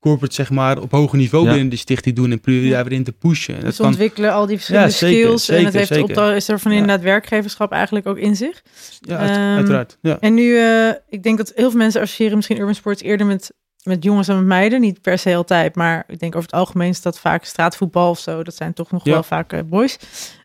corporate, zeg maar, op hoger niveau Ja. binnen de stichting doen. En daar weer in te pushen. En Dus dat kan, ontwikkelen al die verschillende Ja, zeker, skills. en het heeft zeker. opdracht, is er van Ja. inderdaad werkgeverschap eigenlijk ook in zich. ja, uit- Ehm, uiteraard. Ja. En nu, eh, ik denk dat heel veel mensen associëren misschien urban sports eerder met, met jongens dan met meiden. Niet per se altijd, maar ik denk over het algemeen is dat vaak straatvoetbal of zo. Dat zijn toch nog Ja. wel vaak eh, boys.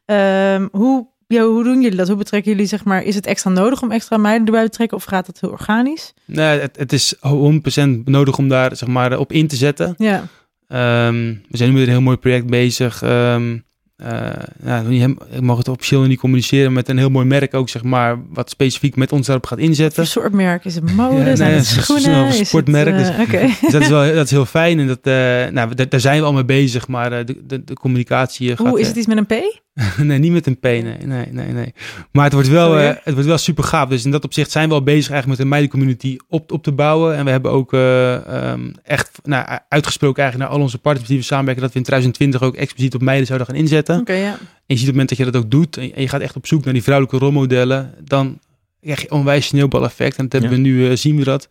Ehm, hoe, ja, hoe doen jullie dat? Hoe betrekken jullie, zeg maar, is het extra nodig om extra meiden erbij te betrekken of gaat dat heel organisch? Nee, het, het is 100% nodig om daar zeg maar, op in te zetten. Ja, Ehm, we zijn nu met een heel mooi project bezig. Eh, ja, niet hem- ik mag het officieel niet communiceren met een heel mooi merk ook, zeg maar, wat specifiek met ons daarop gaat inzetten. Voor soort merk? Is het mode? Ja, nee, het het is schoenen? een het, sportmerk, dus- eh, Oké. Dus dat is wel dat is heel fijn en dat, eh, nou, daar, zijn we al mee bezig, maar eh, de, de, de communicatie eh, gaat... Hoe is eh, het iets met een P? nee, niet met een P, nee, nee, nee, nee. Maar het wordt wel, eh, het wordt wel super gaaf. Dus in dat opzicht zijn we al bezig eigenlijk met een meidencommunity op, op te bouwen. En we hebben ook eh, ehm, echt nou, uitgesproken eigenlijk naar al onze partners die we samenwerken, dat we in 2020 ook expliciet op meiden zouden gaan inzetten. Oké, ja. En je ziet op het moment dat je dat ook doet en je- en je gaat echt op zoek naar die vrouwelijke rolmodellen, dan krijg je onwijs sneeuwbaleffect. En dat hebben Ja. we nu, eh, zien we dat.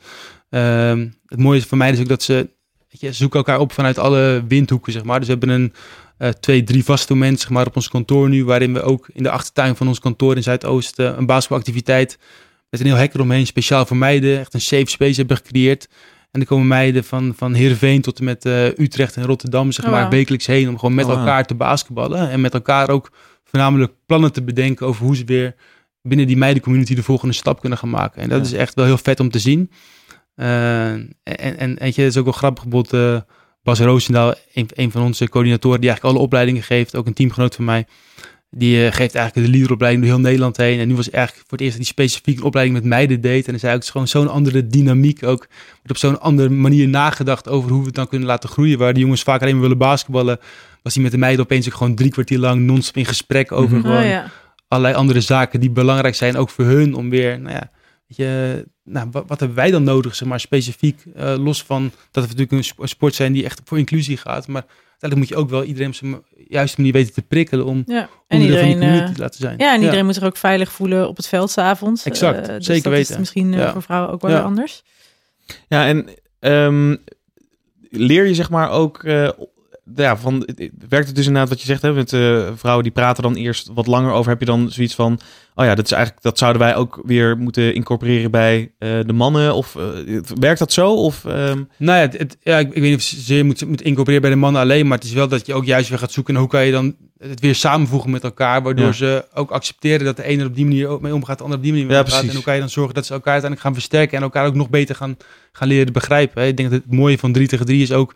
Ehm, het mooie van mij is ook dat ze, weet je, zoeken elkaar op vanuit alle windhoeken, zeg maar. Dus we hebben een eh, twee, drie vaste momenten zeg maar, op ons kantoor nu, waarin we ook in de achtertuin van ons kantoor in Zuidoost eh, een basketbalactiviteit met een heel hek eromheen, speciaal voor meiden, echt een safe space hebben gecreëerd. En er komen meiden van, van Heerenveen tot en met eh, Utrecht en Rotterdam, zeg Oh, maar, wekelijks heen om gewoon met Oh, elkaar te basketballen. En met elkaar ook voornamelijk plannen te bedenken over hoe ze weer binnen die meidencommunity de volgende stap kunnen gaan maken. En dat Ja. is echt wel heel vet om te zien. Eh, en, en weet je, het is ook wel grappig, bijvoorbeeld eh, Bas Roosendaal, een, een van onze coördinatoren die eigenlijk alle opleidingen geeft, ook een teamgenoot van mij. Die eh, geeft eigenlijk de leaderopleiding door heel Nederland heen. En nu was eigenlijk voor het eerst dat hij specifiek een opleiding met meiden deed. En hij zei ook, het is gewoon zo'n andere dynamiek ook. Wordt op zo'n andere manier nagedacht over hoe we het dan kunnen laten groeien. Waar de jongens vaak alleen maar willen basketballen, was hij met de meiden opeens ook gewoon drie kwartier lang non-stop in gesprek over Mhm. gewoon Oh, ja. allerlei andere zaken die belangrijk zijn, ook voor hun, om weer, nou ja, je, nou, wat, wat hebben wij dan nodig, zeg maar, specifiek, eh, los van dat we natuurlijk een sp- sport zijn die echt voor inclusie gaat, maar uiteindelijk moet je ook wel iedereen op zijn juiste manier weten te prikkelen om ja. En onderdeel van die iedereen, community eh, te laten zijn. ja, en iedereen moet zich ook veilig voelen op het veld s'avonds. Exact, Eh, dus zeker dat is weten. misschien Ja. voor vrouwen ook wel weer anders. Ja, en ehm, leer je zeg maar ook, eh, ja, van, werkt het dus inderdaad wat je zegt, hè, met uh, vrouwen die praten dan eerst wat langer over. Heb je dan zoiets van, oh ja, dat is eigenlijk, dat zouden wij ook weer moeten incorporeren bij uh, de mannen? Of uh, werkt dat zo? Of, um... Nou ja, het, ja ik, ik, weet niet of je moet, moet incorporeren bij de mannen alleen, maar het is wel dat je ook juist weer gaat zoeken, hoe kan je dan het weer samenvoegen met elkaar, waardoor ja. ze ook accepteren dat de ene op die manier mee omgaat, de ander op die manier mee ja, omgaat. En hoe kan je dan zorgen dat ze elkaar uiteindelijk gaan versterken en elkaar ook nog beter gaan, gaan leren begrijpen. Hè? Ik denk dat het mooie van 3 tegen 3 is ook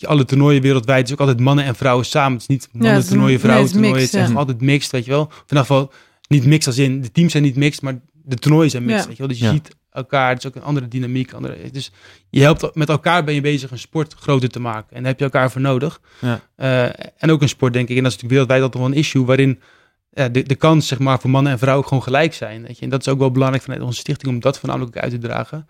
je alle toernooien wereldwijd is ook altijd mannen en vrouwen samen. Het is niet mannen ja, toernooien, vrouwen nee, toernooien. Het is ja. altijd mixed, weet je wel. Of in ieder geval niet mixed als in de teams zijn niet mixed, maar de toernooien zijn mixed, weet je wel. Dus je ziet elkaar, het is ook een andere dynamiek. Andere, dus je helpt met elkaar ben je bezig een sport groter te maken. En daar heb je elkaar voor nodig. Ja. Uh, en ook een sport, denk ik. En dat is natuurlijk wereldwijd altijd wel een issue waarin ja, de, de kans zeg maar, voor mannen en vrouwen gewoon gelijk zijn. Weet je? En dat is ook wel belangrijk vanuit onze stichting om dat voornamelijk uit te dragen.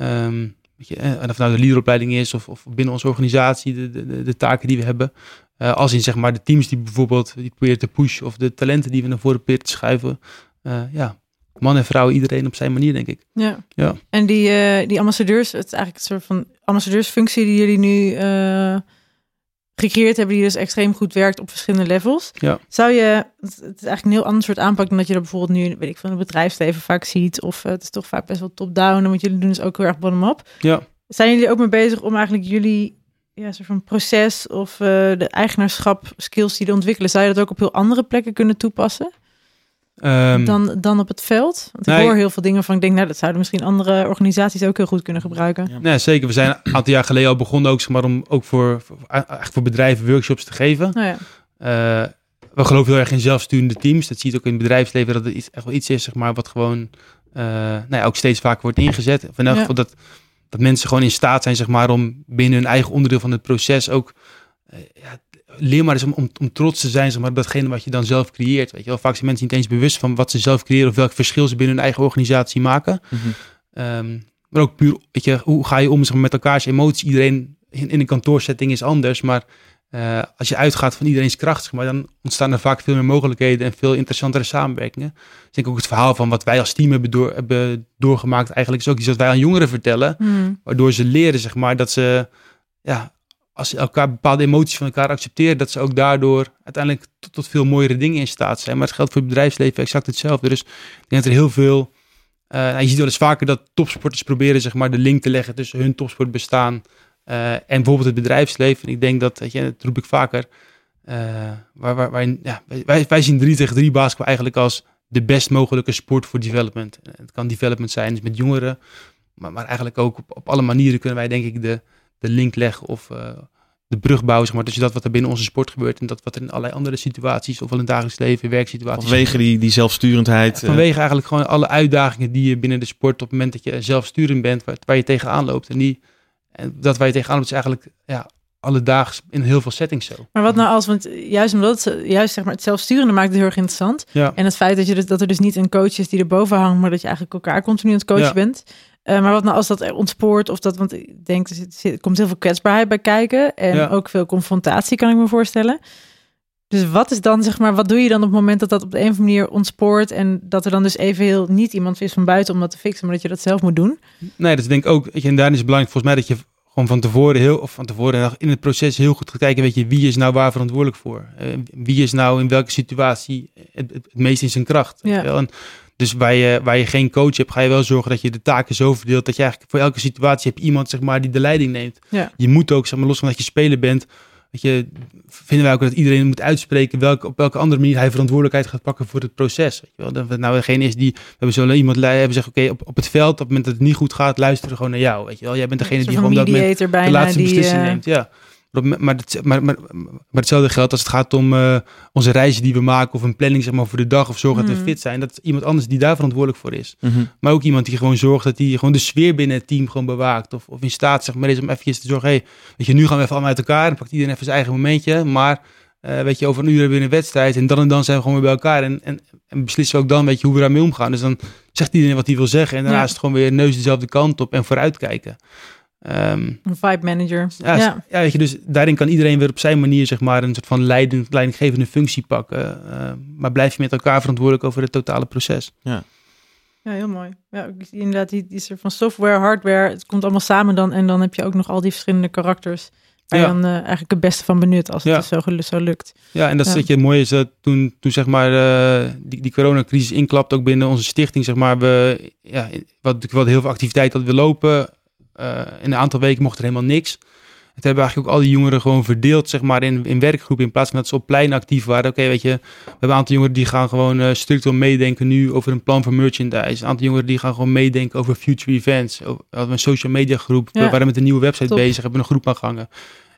Um, je, en of nou de leaderopleiding is of, of binnen onze organisatie de, de, de taken die we hebben. Uh, als in zeg maar de teams die bijvoorbeeld die proberen te pushen of de talenten die we naar voren proberen te schuiven. Uh, ja, man en vrouw, iedereen op zijn manier, denk ik. Ja. ja. En die, uh, die ambassadeurs, het is eigenlijk een soort van ambassadeursfunctie die jullie nu gecreëerd hebben, die dus extreem goed werkt op verschillende levels. Ja. Zou je, het is eigenlijk een heel ander soort aanpak dan dat je er bijvoorbeeld nu, weet ik van het bedrijfsleven vaak ziet, of het is toch vaak best wel top-down, want jullie doen dus ook heel erg bottom-up. Ja. Zijn jullie ook mee bezig om eigenlijk jullie ja, soort van proces of uh, de eigenaarschap skills die er ontwikkelen, zou je dat ook op heel andere plekken kunnen toepassen? Um, dan, dan op het veld? Want ik hoor heel veel dingen van, ik denk, nou, dat zouden misschien andere organisaties ook heel goed kunnen gebruiken. Ja. Nee, zeker. We zijn een aantal jaar geleden al begonnen ook, zeg maar, om ook voor, voor, eigenlijk voor bedrijven workshops te geven. Oh ja. uh, we geloven heel erg in zelfsturende teams. Dat ziet ook in het bedrijfsleven dat het iets, echt wel iets is, zeg maar, wat gewoon uh, nou ja, ook steeds vaker wordt ingezet. Van elk geval dat dat mensen gewoon in staat zijn, zeg maar, om binnen hun eigen onderdeel van het proces ook. Uh, ja, leer maar eens om, om, om, trots te zijn, zeg maar, datgene wat je dan zelf creëert. Weet je wel, vaak zijn mensen niet eens bewust van wat ze zelf creëren of welk verschil ze binnen hun eigen organisatie maken. Mm -hmm. um, maar ook puur, weet je, hoe ga je om zeg maar, met elkaars emoties? Iedereen in, in een kantoorsetting is anders, maar uh, als je uitgaat van iedereen's kracht, zeg maar, dan ontstaan er vaak veel meer mogelijkheden en veel interessantere samenwerkingen. Dus ik denk ook het verhaal van wat wij als team hebben, door, hebben doorgemaakt, eigenlijk is ook iets wat wij aan jongeren vertellen. Hmm. Waardoor ze leren, zeg maar, dat ze, ja, als ze elkaar bepaalde emoties van elkaar accepteren, dat ze ook daardoor uiteindelijk tot, tot veel mooiere dingen in staat zijn. Maar het geldt voor het bedrijfsleven exact hetzelfde. Dus ik denk dat er heel veel, uh, je ziet wel eens vaker dat topsporters proberen, zeg maar, de link te leggen tussen hun topsportbestaan uh, en bijvoorbeeld het bedrijfsleven. Ik denk dat, weet dat roep ik vaker. Uh, waar, waar, waar, ja, wij, wij zien 3 tegen 3 basketbal eigenlijk als de best mogelijke sport voor development. Het kan development zijn dus met jongeren, maar, maar eigenlijk ook op alle manieren kunnen wij denk ik de, de link leggen of uh, de brug bouwen zeg maar, tussen dat wat er binnen onze sport gebeurt en dat wat er in allerlei andere situaties, ofwel in het dagelijks leven, werksituaties. Vanwege die, die zelfsturendheid. Ja, vanwege eigenlijk gewoon alle uitdagingen die je binnen de sport op het moment dat je zelfsturend bent, waar, waar je tegenaan loopt. En die, en dat wij tegenaan is eigenlijk ja, alledaags in heel veel settings zo. Maar wat nou als, want juist omdat het, juist zeg maar het zelfsturende maakt het heel erg interessant. Ja. En het feit dat, je dus, dat er dus niet een coach is die erboven hangt, maar dat je eigenlijk elkaar continu aan het coachen Ja. bent. Eh, maar wat nou als dat ontspoort of dat, want ik denk er, zit, er komt heel veel kwetsbaarheid bij kijken en Ja. ook veel confrontatie kan ik me voorstellen. Dus wat is dan, zeg maar, wat doe je dan op het moment dat dat op de een of andere manier ontspoort en dat er dan dus even heel niet iemand is van buiten om dat te fixen, maar dat je dat zelf moet doen? Nee, dat denk ik ook. En daarin is het belangrijk volgens mij dat je gewoon van tevoren heel, of van tevoren in het proces heel goed gaat kijken, weet je, wie is nou waar verantwoordelijk voor? Eh, wie is nou in welke situatie het, het, het meest in zijn kracht? Ja. En dus waar je, waar je geen coach hebt, ga je wel zorgen dat je de taken zo verdeelt dat je eigenlijk voor elke situatie hebt iemand zeg maar die de leiding neemt. Ja. Je moet ook, zeg maar, los van dat je speler bent, weet je, vinden wij ook dat iedereen moet uitspreken welke, op welke andere manier hij verantwoordelijkheid gaat pakken voor het proces. Weet je wel? Dat het nou degene is die, we hebben zo iemand hebben zeggen, oké, op, op het veld, op het moment dat het niet goed gaat, luisteren gewoon naar jou. Weet je wel, jij bent degene die gewoon dat moment de laatste die, beslissing eh, neemt. Ja. Maar, maar, maar, maar, maar hetzelfde geldt als het gaat om eh, onze reizen die we maken of een planning zeg maar, voor de dag of zorgen dat we fit zijn. Dat is iemand anders die daar verantwoordelijk voor is. Mhm. Maar ook iemand die gewoon zorgt dat hij gewoon de sfeer binnen het team gewoon bewaakt. Of, of in staat zeg maar, is om eventjes te zorgen, hey, weet je, nu gaan we even allemaal uit elkaar. Dan pakt iedereen even zijn eigen momentje. Maar eh, weet je, over een uur hebben we een wedstrijd. En dan en dan zijn we gewoon weer bij elkaar. En, en, en beslissen we ook dan, weet je, hoe we daarmee omgaan. Dus dan zegt iedereen wat hij wil zeggen. En daarna Ja. is het gewoon weer neus dezelfde kant op en vooruitkijken. Ehm, Een vibe manager. ja, Ja. ja. weet je, dus daarin kan iedereen weer op zijn manier zeg maar, een soort van leiding, leidinggevende functie pakken. Eh, maar blijf je met elkaar verantwoordelijk over het totale proces. Ja, heel mooi. Ja, inderdaad die, die soort van software, hardware, het komt allemaal samen dan en dan heb je ook nog al die verschillende karakters Waar je Ja. dan eh, eigenlijk het beste van benut als het Ja. dus zo, zo lukt. Ja, en dat is Ja. dat je het mooie is dat toen, toen zeg maar eh, die, die coronacrisis inklapt, ook binnen onze stichting, zeg maar, we, ja, wat natuurlijk wel heel veel activiteit hadden we lopen. Eh, in een aantal weken mocht er helemaal niks. Het hebben eigenlijk ook al die jongeren gewoon verdeeld, zeg maar, in, in werkgroepen. In plaats van dat ze op plein actief waren. Oké, weet je, we hebben een aantal jongeren die gaan gewoon eh structureel meedenken nu over een plan voor merchandise. Een aantal jongeren die gaan gewoon meedenken over future events. We hadden een social media groep. Ja. We waren met een nieuwe website Top. bezig, hebben een groep aangehangen.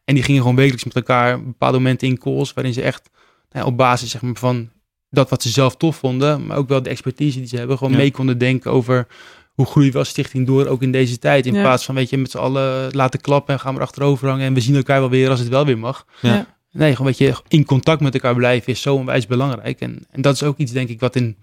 En die gingen gewoon wekelijks met elkaar op bepaalde momenten in calls, waarin ze echt nou op basis zeg maar, van dat wat ze zelf tof vonden, maar ook wel de expertise die ze hebben, gewoon Ja. mee konden denken over hoe groeien we als stichting door, ook in deze tijd. In Ja. plaats van, weet je, met z'n allen laten klappen en gaan we achterover hangen en we zien elkaar wel weer als het wel weer mag. Ja. Ja. Nee, gewoon weet je, in contact met elkaar blijven is zo onwijs belangrijk. En, en dat is ook iets, denk ik, wat in,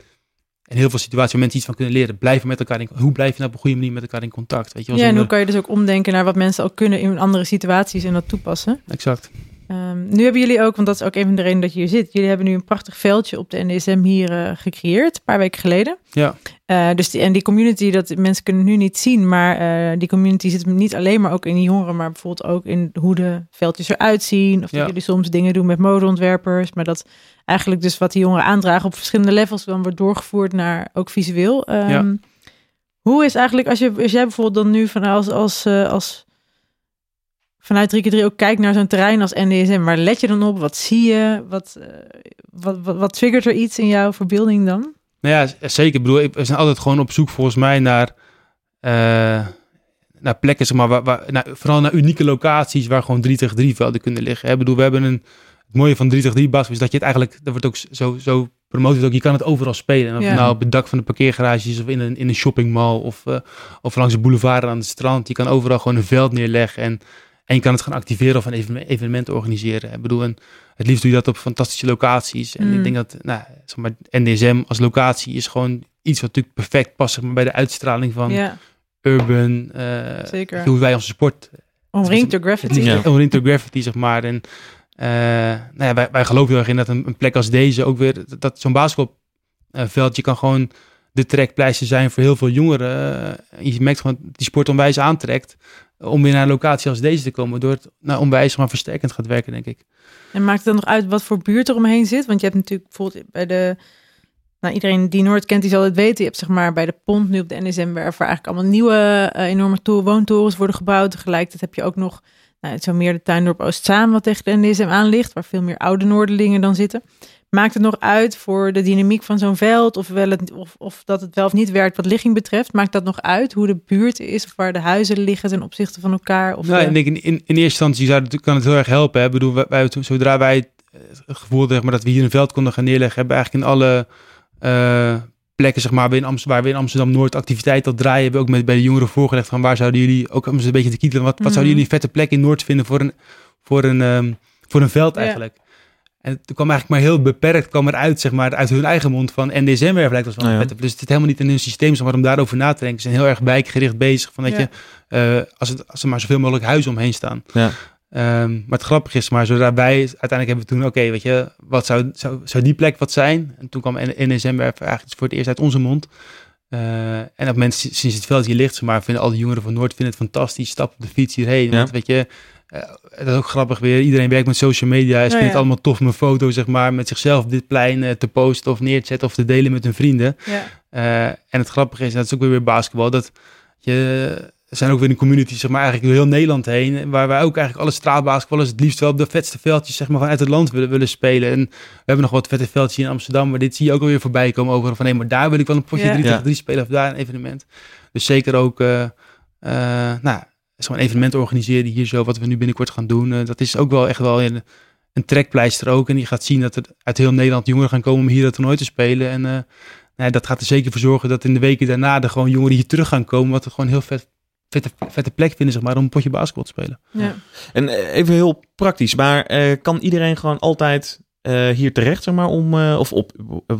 in heel veel situaties waar mensen iets van kunnen leren. Blijven met elkaar in Hoe blijf je nou op een goede manier met elkaar in contact? Weet je, wel, Ja, en hoe kan je dus ook omdenken naar wat mensen al kunnen in andere situaties en dat toepassen. Exact. Ehm, nu hebben jullie ook, want dat is ook een van de redenen dat je hier zit. Jullie hebben nu een prachtig veldje op de NDSM hier eh, gecreëerd, een paar weken geleden. Ja. Eh, dus die, en die community, dat mensen kunnen nu niet zien, maar eh, die community zit niet alleen maar ook in die jongeren, maar bijvoorbeeld ook in hoe de veldjes eruit zien. Of dat Ja. jullie soms dingen doen met modeontwerpers, maar dat eigenlijk dus wat die jongeren aandragen op verschillende levels dan wordt doorgevoerd naar ook visueel. Ehm, Ja. Hoe is eigenlijk, als, je, als jij bijvoorbeeld dan nu van als, als, als vanuit 3 keer 3 ook kijkt naar zo'n terrein als NDSM, waar let je dan op? Wat zie je? Wat, eh, wat, wat, wat triggert er iets in jouw verbeelding dan? Nou ja, zeker. Ik bedoel, ik- we zijn altijd gewoon op zoek volgens mij naar, eh, naar plekken, zeg maar, waar, waar, naar, vooral naar unieke locaties waar gewoon 3 tegen 3 velden kunnen liggen. hè. Ik bedoel, we hebben een, het mooie van 3 tegen 3 basketbal is dat je het eigenlijk, dat wordt ook zo, zo promoot ook, je kan het overal spelen. En of Ja. nou op het dak van de parkeergarage is of in een, in een shoppingmall of, eh, of langs de boulevard aan het strand. Je kan overal gewoon een veld neerleggen en, en je kan het gaan activeren of een evenement, organiseren. Ik bedoel, en het liefst doe je dat op fantastische locaties. En Mm. ik denk dat, nou, zeg maar, NDSM als locatie is gewoon iets wat natuurlijk perfect past zeg maar, bij de uitstraling van urban. eh, Zeker. Hoe wij onze sport omringd door graffiti. Ja. omringd door graffiti, zeg maar. En eh, nou ja, wij, wij geloven heel erg in dat een, een plek als deze ook weer, dat, dat zo'n basketbalveldje kan gewoon de trekpleister zijn voor heel veel jongeren. Eh, je merkt gewoon dat die sport onwijs aantrekt om weer naar een locatie als deze te komen, door het nou, onwijs maar versterkend gaat werken, denk ik. En maakt het dan nog uit wat voor buurt er omheen zit? Want je hebt natuurlijk bijvoorbeeld bij de... Nou, iedereen die Noord kent, die zal het weten. Je hebt zeg maar bij de pont nu op de NSM-werf... waar eigenlijk allemaal nieuwe eh, enorme to- woontorens worden gebouwd. Tegelijkertijd heb je ook nog nou, zo meer de Tuindorp Oostzaan... wat tegen de NSM aan ligt, waar veel meer oude Noorderlingen dan zitten. Maakt het nog uit voor de dynamiek van zo'n veld... Of, wel het, of, of dat het wel of niet werkt wat ligging betreft? Maakt dat nog uit hoe de buurt is... of waar de huizen liggen ten opzichte van elkaar? Of nou, de- ik denk in, in, in eerste instantie zou het, kan het heel erg helpen. Hè. Ik bedoel, wij, wij- zodra wij het gevoel hadden, zeg maar, dat we hier een veld konden gaan neerleggen, hebben we eigenlijk in alle eh, plekken zeg maar, waar we in, Amst- waar we in Amsterdam-Noord activiteit al draaien, hebben we ook met, bij de jongeren voorgelegd van waar zouden jullie, ook om ze een beetje te kietelen, wat, wat Mhm. zouden jullie een vette plek in Noord vinden voor een, voor een, ehm, voor een veld Ja. En toen kwam eigenlijk maar heel beperkt kwam eruit, zeg maar, uit hun eigen mond van NDSM-werf lijkt ons wel Ja. Dus het zit helemaal niet in hun systeem, zeg maar, om daarover na te denken. Ze zijn heel erg wijkgericht bezig, van dat Ja. je, eh, als, het, als er maar zoveel mogelijk huizen omheen staan. Ja. Ehm, maar het grappige is, maar zodra wij uiteindelijk hebben we toen, oké, weet je, wat zou, zou, zou die plek wat zijn? En toen kwam NSM-werf eigenlijk voor het eerst uit onze mond. Eh, en op mensen sinds het veld hier ligt, zeg maar vinden al die jongeren van Noord vinden het fantastisch. Stap op de fiets hierheen. Ja. Want weet je, eh, dat is ook grappig weer. Iedereen werkt met social media. Ze Ja, vinden het ja. allemaal tof om een foto, zeg maar, met zichzelf op dit plein te posten of neer te zetten of te delen met hun vrienden. ja. Eh, en het grappige is, dat is ook weer weer basketbal, dat je, er zijn ook weer een community, zeg maar, eigenlijk door heel Nederland heen, waar wij ook eigenlijk alle straatbasketballers het liefst wel op de vetste veldjes, zeg maar, vanuit het land willen, willen spelen. En we hebben nog wat vette veldjes in Amsterdam, maar dit zie je ook alweer voorbij komen over van, nee, maar daar wil ik wel een potje Ja. 3 Ja. tegen 3 spelen of daar een evenement. Dus zeker ook, eh eh nou, zo'n evenement organiseren hier zo, wat we nu binnenkort gaan doen, eh, dat is ook wel echt wel een, een trekpleister ook. En je gaat zien dat er uit heel Nederland jongeren gaan komen om hier dat toernooi te spelen. En eh, nou, dat gaat er zeker voor zorgen dat in de weken daarna er gewoon jongeren hier terug gaan komen. Wat er gewoon heel vet, vette, vette plek vinden, zeg maar, om een potje basketbal te spelen. ja. En eh, even heel praktisch, maar eh, kan iedereen gewoon altijd eh, hier terecht, zeg maar, om, eh, of op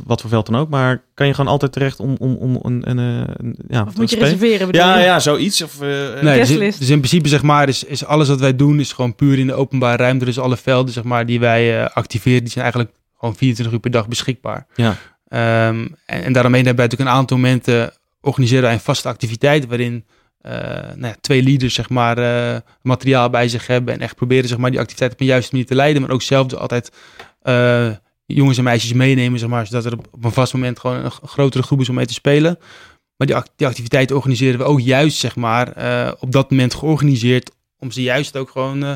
wat voor veld dan ook, maar kan je gewoon altijd terecht om, om, om een, een, eh, een ja, Of moet je spelen? reserveren? Ja, je? ja, zoiets. Of, eh, Nee, dus, dus in principe, zeg maar, is, is alles wat wij doen, is gewoon puur in de openbare ruimte. Dus alle velden, zeg maar, die wij eh, activeren, die zijn eigenlijk gewoon 24 uur per dag beschikbaar. Ja. Ehm, en, en daaromheen hebben wij natuurlijk een aantal momenten, organiseren wij een vaste activiteit, waarin eh, nou ja, twee leaders, zeg maar, eh, materiaal bij zich hebben. En echt proberen, zeg maar, die activiteit op een juiste manier te leiden. Maar ook zelf dus altijd jongens en meisjes meenemen, zeg maar. Zodat er op een vast moment gewoon een, grotere groep is om mee te spelen. Maar die, act- die activiteiten organiseren we ook juist, zeg maar, eh, op dat moment georganiseerd. Om ze juist ook gewoon eh,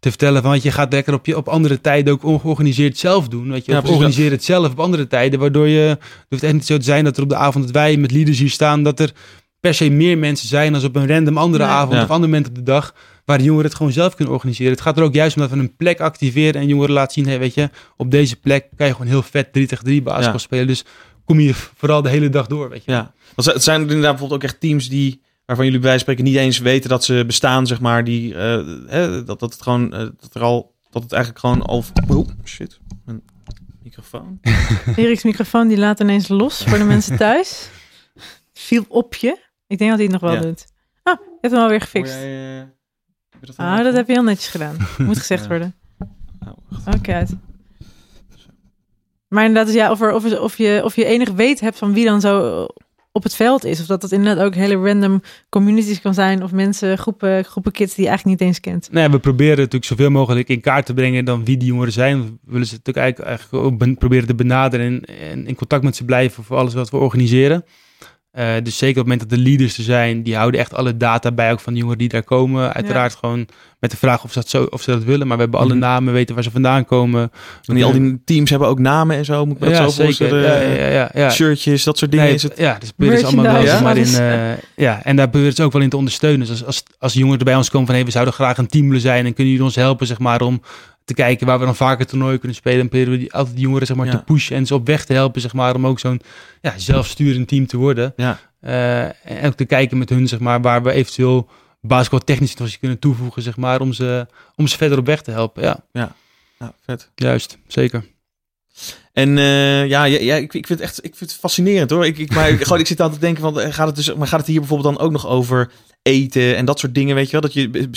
te vertellen van, want je gaat lekker op, je, op andere tijden ook ongeorganiseerd zelf doen. Weet je, Ja, organiseer het zelf op andere tijden. Waardoor je, het hoeft echt niet zo te zijn dat er op de avond dat wij met leaders hier staan, dat er per se meer mensen zijn dan op een random andere Nee. avond Ja. of ander moment op de dag. Waar de jongeren het gewoon zelf kunnen organiseren. Het gaat er ook juist om dat we een plek activeren en jongeren laten zien, hey, weet je, op deze plek kan je gewoon heel vet 3 tegen 3 basketbal Ja. spelen. Dus kom hier vooral de hele dag door, weet je. Ja. Want het zijn er inderdaad bijvoorbeeld ook echt teams die, waarvan jullie bij wijze van spreken niet eens weten dat ze bestaan, zeg maar. Die, eh, hè, dat, dat het gewoon, eh, dat er al, dat het eigenlijk gewoon al, oh shit, mijn microfoon. Erik's microfoon die laat ineens los voor de mensen thuis. Viel op je. Ik denk dat hij het nog wel Ja. doet. Ah, je hebt hem alweer gefixt. Jij, je dat Ah, dat heb je heel netjes gedaan. Moet gezegd Ja. worden. Oh, wacht. Oké. Maar inderdaad, dus ja, of, er, of, of, je, of je enig weet hebt van wie dan zo op het veld is. Of dat het inderdaad ook hele random communities kan zijn. Of mensen, groepen, groepen kids die je eigenlijk niet eens kent. Nou ja, we proberen natuurlijk zoveel mogelijk in kaart te brengen dan wie die jongeren zijn. We willen ze natuurlijk eigenlijk, eigenlijk ook ben- proberen te benaderen en, en in contact met ze blijven voor alles wat we organiseren. Eh, dus zeker op het moment dat de leaders er zijn, die houden echt alle data bij, ook van de jongeren die daar komen. Uiteraard gewoon met de vraag of ze dat, zo, of ze dat willen, maar we hebben alle Mhm. namen, weten waar ze vandaan komen. En die, al die teams hebben ook namen en zo, moet ik me dat ja, zo zeker. Ja, ja, ja, ja. Shirtjes, dat soort dingen Nee, is het. Ja, dus proberen ze allemaal wel maar, in. alles. eh, ja, en daar proberen ze ook wel in te ondersteunen. Dus als, als, als jongeren er bij ons komen van hey, we zouden graag een team willen zijn en kunnen jullie ons helpen, zeg maar, om te kijken waar we dan vaker toernooien kunnen spelen. En proberen we die, altijd die jongeren zeg maar, Ja. te pushen en ze op weg te helpen, zeg maar, om ook zo'n ja, zelfsturend team te worden. Ja. Eh, en ook te kijken met hun, zeg maar, waar we eventueel basketbal technisch nog kunnen toevoegen, zeg maar, om ze, om ze verder op weg te helpen. Ja, Ja, vet. juist, zeker. En eh, ja, ja, ja ik, ik vind het echt ik vind het fascinerend hoor. Ik, ik, maar gewoon, ik zit aan te denken van, eh, gaat het, dus, maar gaat het hier bijvoorbeeld dan ook nog over eten en dat soort dingen, weet je wel? Dat je,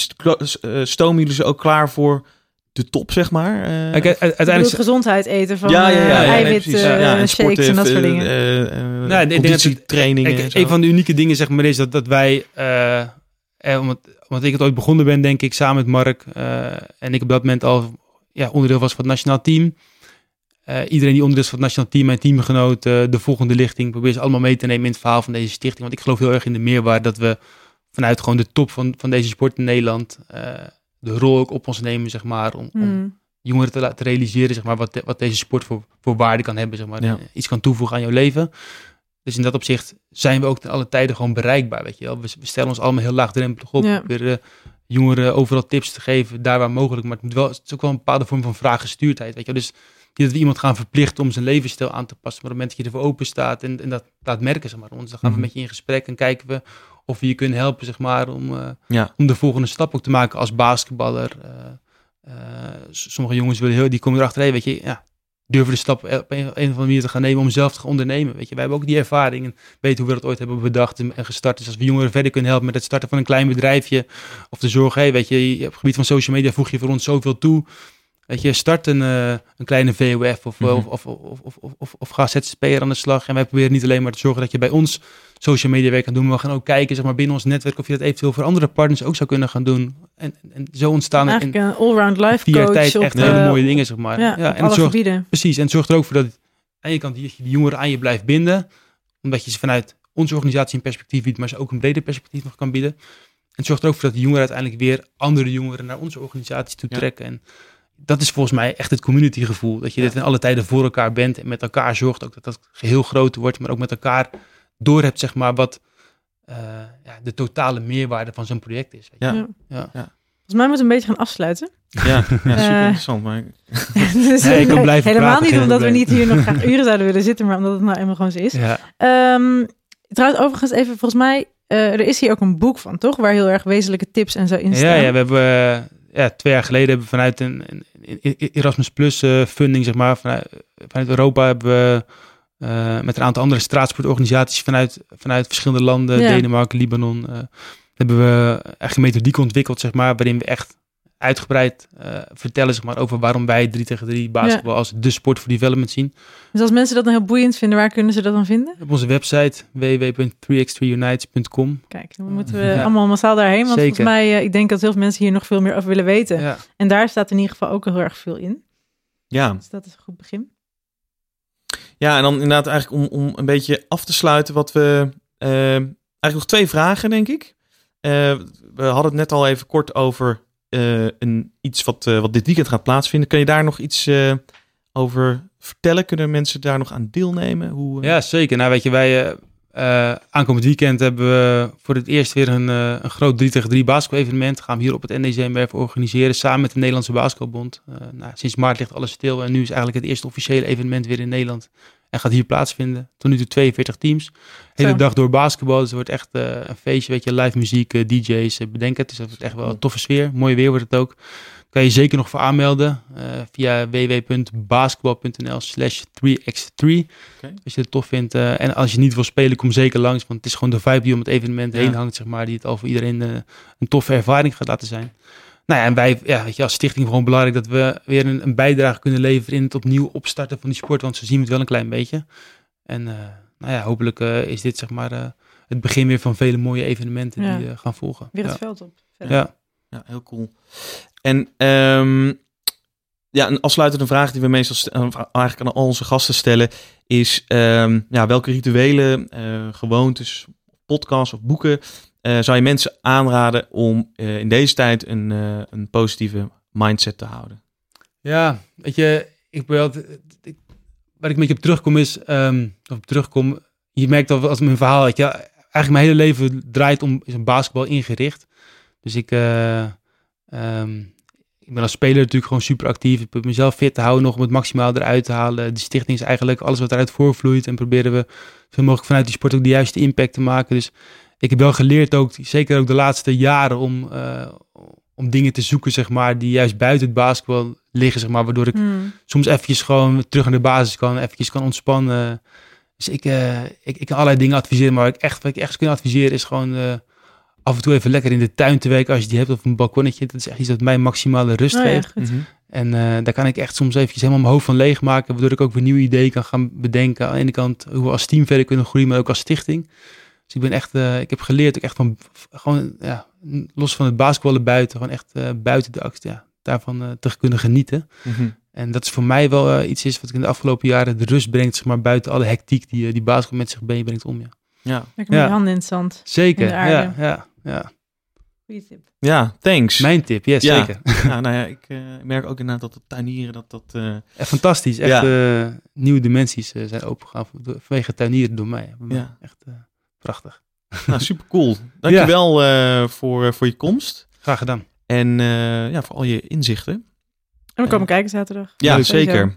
stomen jullie ze ook klaar voor de top, zeg maar? Eh, Kijk, u- Uiteindelijk gezondheid eten van ja, ja, ja, eh, ja, eiwit, eh, Ja, en shakes sporten, en dat soort dingen. eh, Nou, ik denk dat het- conditietrainingen Kijk, en zo. een van de unieke dingen zeg maar is dat, dat wij, eh, eh, omdat, omdat ik het ooit begonnen ben, denk ik, samen met Mark. eh, en ik op dat moment al ja, onderdeel was van het nationaal team. Eh, iedereen die onderdeel is van het nationaal team, mijn teamgenoot, eh, de volgende lichting, probeer ze allemaal mee te nemen in het verhaal van deze stichting. Want ik geloof heel erg in de meerwaarde dat we vanuit gewoon de top van, van deze sport in Nederland eh, de rol ook op ons nemen, zeg maar, om, om Hmm. jongeren te laten realiseren zeg maar, wat, de- wat deze sport voor, voor waarde kan hebben. Zeg maar, Ja. En iets kan toevoegen aan jouw leven. Dus in dat opzicht zijn we ook ten alle tijden gewoon bereikbaar. Weet je wel. We, we stellen ons allemaal heel laagdrempelig op. Ja. We proberen jongeren overal tips te geven, daar waar mogelijk. Maar het, moet wel, het is ook wel een bepaalde vorm van vraaggestuurdheid. Weet je wel. Dus niet dat we iemand gaan verplichten om zijn levensstijl aan te passen. Maar op het moment dat je ervoor open staat en, en dat laat merken, zeg maar, ons, dan gaan Mhm. we met je in gesprek en kijken we of je kunnen helpen, zeg maar, om, eh, Ja. om de volgende stap ook te maken als basketballer. Eh, eh, sommige jongens willen heel, die komen erachter, hey, weet je, ja, durven de stap op een, een of andere manier te gaan nemen om zelf te gaan ondernemen. Weet je, wij hebben ook die ervaring en weten hoe we dat ooit hebben bedacht en, en gestart. Dus als we jongeren verder kunnen helpen met het starten van een klein bedrijfje of de zorg, hey, weet je, op het gebied van social media voeg je voor ons zoveel toe. Weet je, start een, eh, een kleine VOF of, Mhm. of, of, of, of, of, of, of ga ZZP'er aan de slag. En wij proberen niet alleen maar te zorgen dat je bij ons social media werk kan doen, maar we gaan ook kijken zeg maar, binnen ons netwerk of je dat eventueel voor andere partners ook zou kunnen gaan doen. En, en zo ontstaan er in Eigenlijk een allround life coach tijd echt hele mooie dingen, zeg maar. Ja, Ja, op en alle het zorgt, gebieden. precies, en het zorgt er ook voor dat aan je kant die jongeren aan je blijft binden, omdat je ze vanuit onze organisatie een perspectief biedt, maar ze ook een breder perspectief nog kan bieden. En het zorgt er ook voor dat de jongeren uiteindelijk weer andere jongeren naar onze organisatie toe Ja. trekken. En dat is volgens mij echt het community gevoel. Dat je dit in alle tijden voor elkaar bent en met elkaar zorgt ook dat dat geheel groter wordt, maar ook met elkaar door hebt, zeg maar, wat eh, ja, de totale meerwaarde van zo'n project is. Weet je. Ja. Ja. Ja. Volgens mij moeten we een beetje gaan afsluiten. Ja, ja super Eh, interessant. Maar dus, Nee, ik wil blijven helemaal praten, niet omdat we niet hier nog graag uren zouden willen zitten, maar omdat het nou eenmaal gewoon zo is. Ja. Ehm, trouwens, overigens even, volgens mij, eh, er is hier ook een boek van, toch? Waar heel erg wezenlijke tips en zo in staan. Ja, ja, we hebben ja, twee jaar geleden hebben we vanuit een, een- Erasmus Plus eh, funding, zeg maar, vanuit, vanuit Europa hebben we eh, met een aantal andere straatsportorganisaties vanuit, vanuit verschillende landen, Ja. Denemarken, Libanon, eh, hebben we echt een methodiek ontwikkeld, zeg maar, waarin we echt uitgebreid eh, vertellen zeg maar, over waarom wij 3 tegen 3 basketbal als de sport voor development zien. Dus als mensen dat dan heel boeiend vinden, waar kunnen ze dat dan vinden? Op onze website www.3x3unites.com. Kijk, dan moeten we Ja. allemaal massaal daarheen. Want Zeker. volgens mij, eh, ik denk dat heel veel mensen hier nog veel meer over willen weten. Ja. En daar staat in ieder geval ook heel erg veel in. Ja. Dus dat is een goed begin. Ja, en dan inderdaad eigenlijk om, om een beetje af te sluiten wat we... eh, eigenlijk nog twee vragen, denk ik. Eh, we hadden het net al even kort over eh, een, iets wat, eh, wat dit weekend gaat plaatsvinden. Kun je daar nog iets eh, over vertellen? Kunnen mensen daar nog aan deelnemen? Hoe, Ja, zeker. Nou, weet je, wij aankomend weekend hebben we voor het eerst weer een, een groot 3 tegen 3 basketbal-evenement. Gaan we hier op het NDCMWF organiseren samen met de Nederlandse Basketbalbond. Nou, sinds maart ligt alles stil en nu is eigenlijk het eerste officiële evenement weer in Nederland. En gaat hier plaatsvinden. Tot nu toe 42 teams. Hele Zo. dag door basketbal. Dus het wordt echt eh, een feestje, weet je, live muziek, eh, DJ's, eh, bedenk het. Dus dat wordt echt wel een toffe sfeer. Mooi weer wordt het ook. Kan je zeker nog voor aanmelden via www.basketbal.nl slash 3x3. Als je het tof vindt. en als je niet wil spelen, kom zeker langs. Want het is gewoon de vibe die om het evenement Ja. heen hangt, zeg maar. Die het al voor iedereen een toffe ervaring gaat laten zijn. Nou ja, en wij, ja, weet je, als stichting gewoon belangrijk dat we weer een, een bijdrage kunnen leveren in het opnieuw opstarten van die sport. Want zo zien het wel een klein beetje. En eh, nou ja, hopelijk eh, is dit zeg maar eh, het begin weer van vele mooie evenementen Ja. die eh, gaan volgen. Weer het ja. veld op. Ja. Ja, heel cool. En ehm, ja, een afsluitende vraag die we meestal st- eigenlijk aan al onze gasten stellen is: ehm, ja, welke rituelen, eh, gewoontes, podcasts of boeken zou je mensen aanraden om eh, in deze tijd een, eh, een positieve mindset te houden? Ja, weet je, ik ben ik, waar ik een beetje op terugkom is, ehm, of op terugkom, je merkt al als mijn verhaal, weet je, eigenlijk mijn hele leven draait om, is een basketbal ingericht. Dus ik, eh, ehm, ik ben als speler natuurlijk gewoon super actief. Ik probeer mezelf fit te houden nog om het maximaal eruit te halen. De stichting is eigenlijk alles wat eruit voorvloeit en proberen we zoveel mogelijk vanuit die sport ook de juiste impact te maken. Dus ik heb wel geleerd ook, zeker ook de laatste jaren, om, eh, om dingen te zoeken, zeg maar, die juist buiten het basketbal liggen, zeg maar, waardoor ik Hmm. soms eventjes gewoon terug naar de basis kan, eventjes kan ontspannen. Dus ik, eh, ik, ik kan allerlei dingen adviseren, maar wat ik echt, wat ik echt kunnen adviseren is gewoon eh, af en toe even lekker in de tuin te werken als je die hebt of een balkonnetje. Dat is echt iets dat mij maximale rust Oh ja, geeft. goed. En daar kan ik echt soms eventjes helemaal mijn hoofd van leegmaken, waardoor ik ook weer nieuwe ideeën kan gaan bedenken. Aan de ene kant hoe we als team verder kunnen groeien, maar ook als stichting. Dus ik ben echt, eh, ik heb geleerd ook echt van, gewoon, ja, los van het basketballen buiten, gewoon echt eh, buiten de actie, ja, daarvan eh, te kunnen genieten. Mhm. En dat is voor mij wel iets is wat ik in de afgelopen jaren de rust brengt, zeg maar, buiten alle hectiek die, die basketbal met zich meebrengt om. Ja. Ja. Lekker met Ja. je handen in het zand. Zeker, In de aarde. ja, ja, ja. Goeie tip. ja, thanks. Mijn tip, yes, Ja. zeker. Ja, nou ja, ik eh, merk ook inderdaad dat het tuinieren, dat dat... eh, Echt fantastisch. Echt eh, nieuwe dimensies eh, zijn opengegaan vanwege tuinieren door mij. Ja. Echt eh, prachtig. nou, super cool. Dankjewel eh voor, voor je komst. Graag gedaan. En eh, ja, voor al je inzichten. En we komen kijken zaterdag. Ja, Leuk. zeker.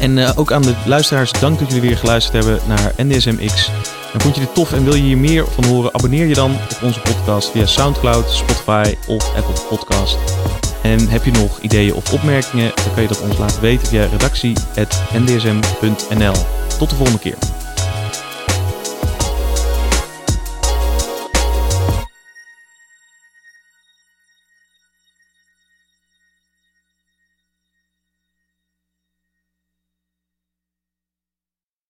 En eh, ook aan de luisteraars, dank dat jullie weer geluisterd hebben naar NDSMX. En vond je dit tof en wil je hier meer van horen? Abonneer je dan op onze podcast via Soundcloud, Spotify of Apple Podcast. En heb je nog ideeën of opmerkingen, dan kan je dat ons laten weten via redactie.ndsm.nl. Tot de volgende keer.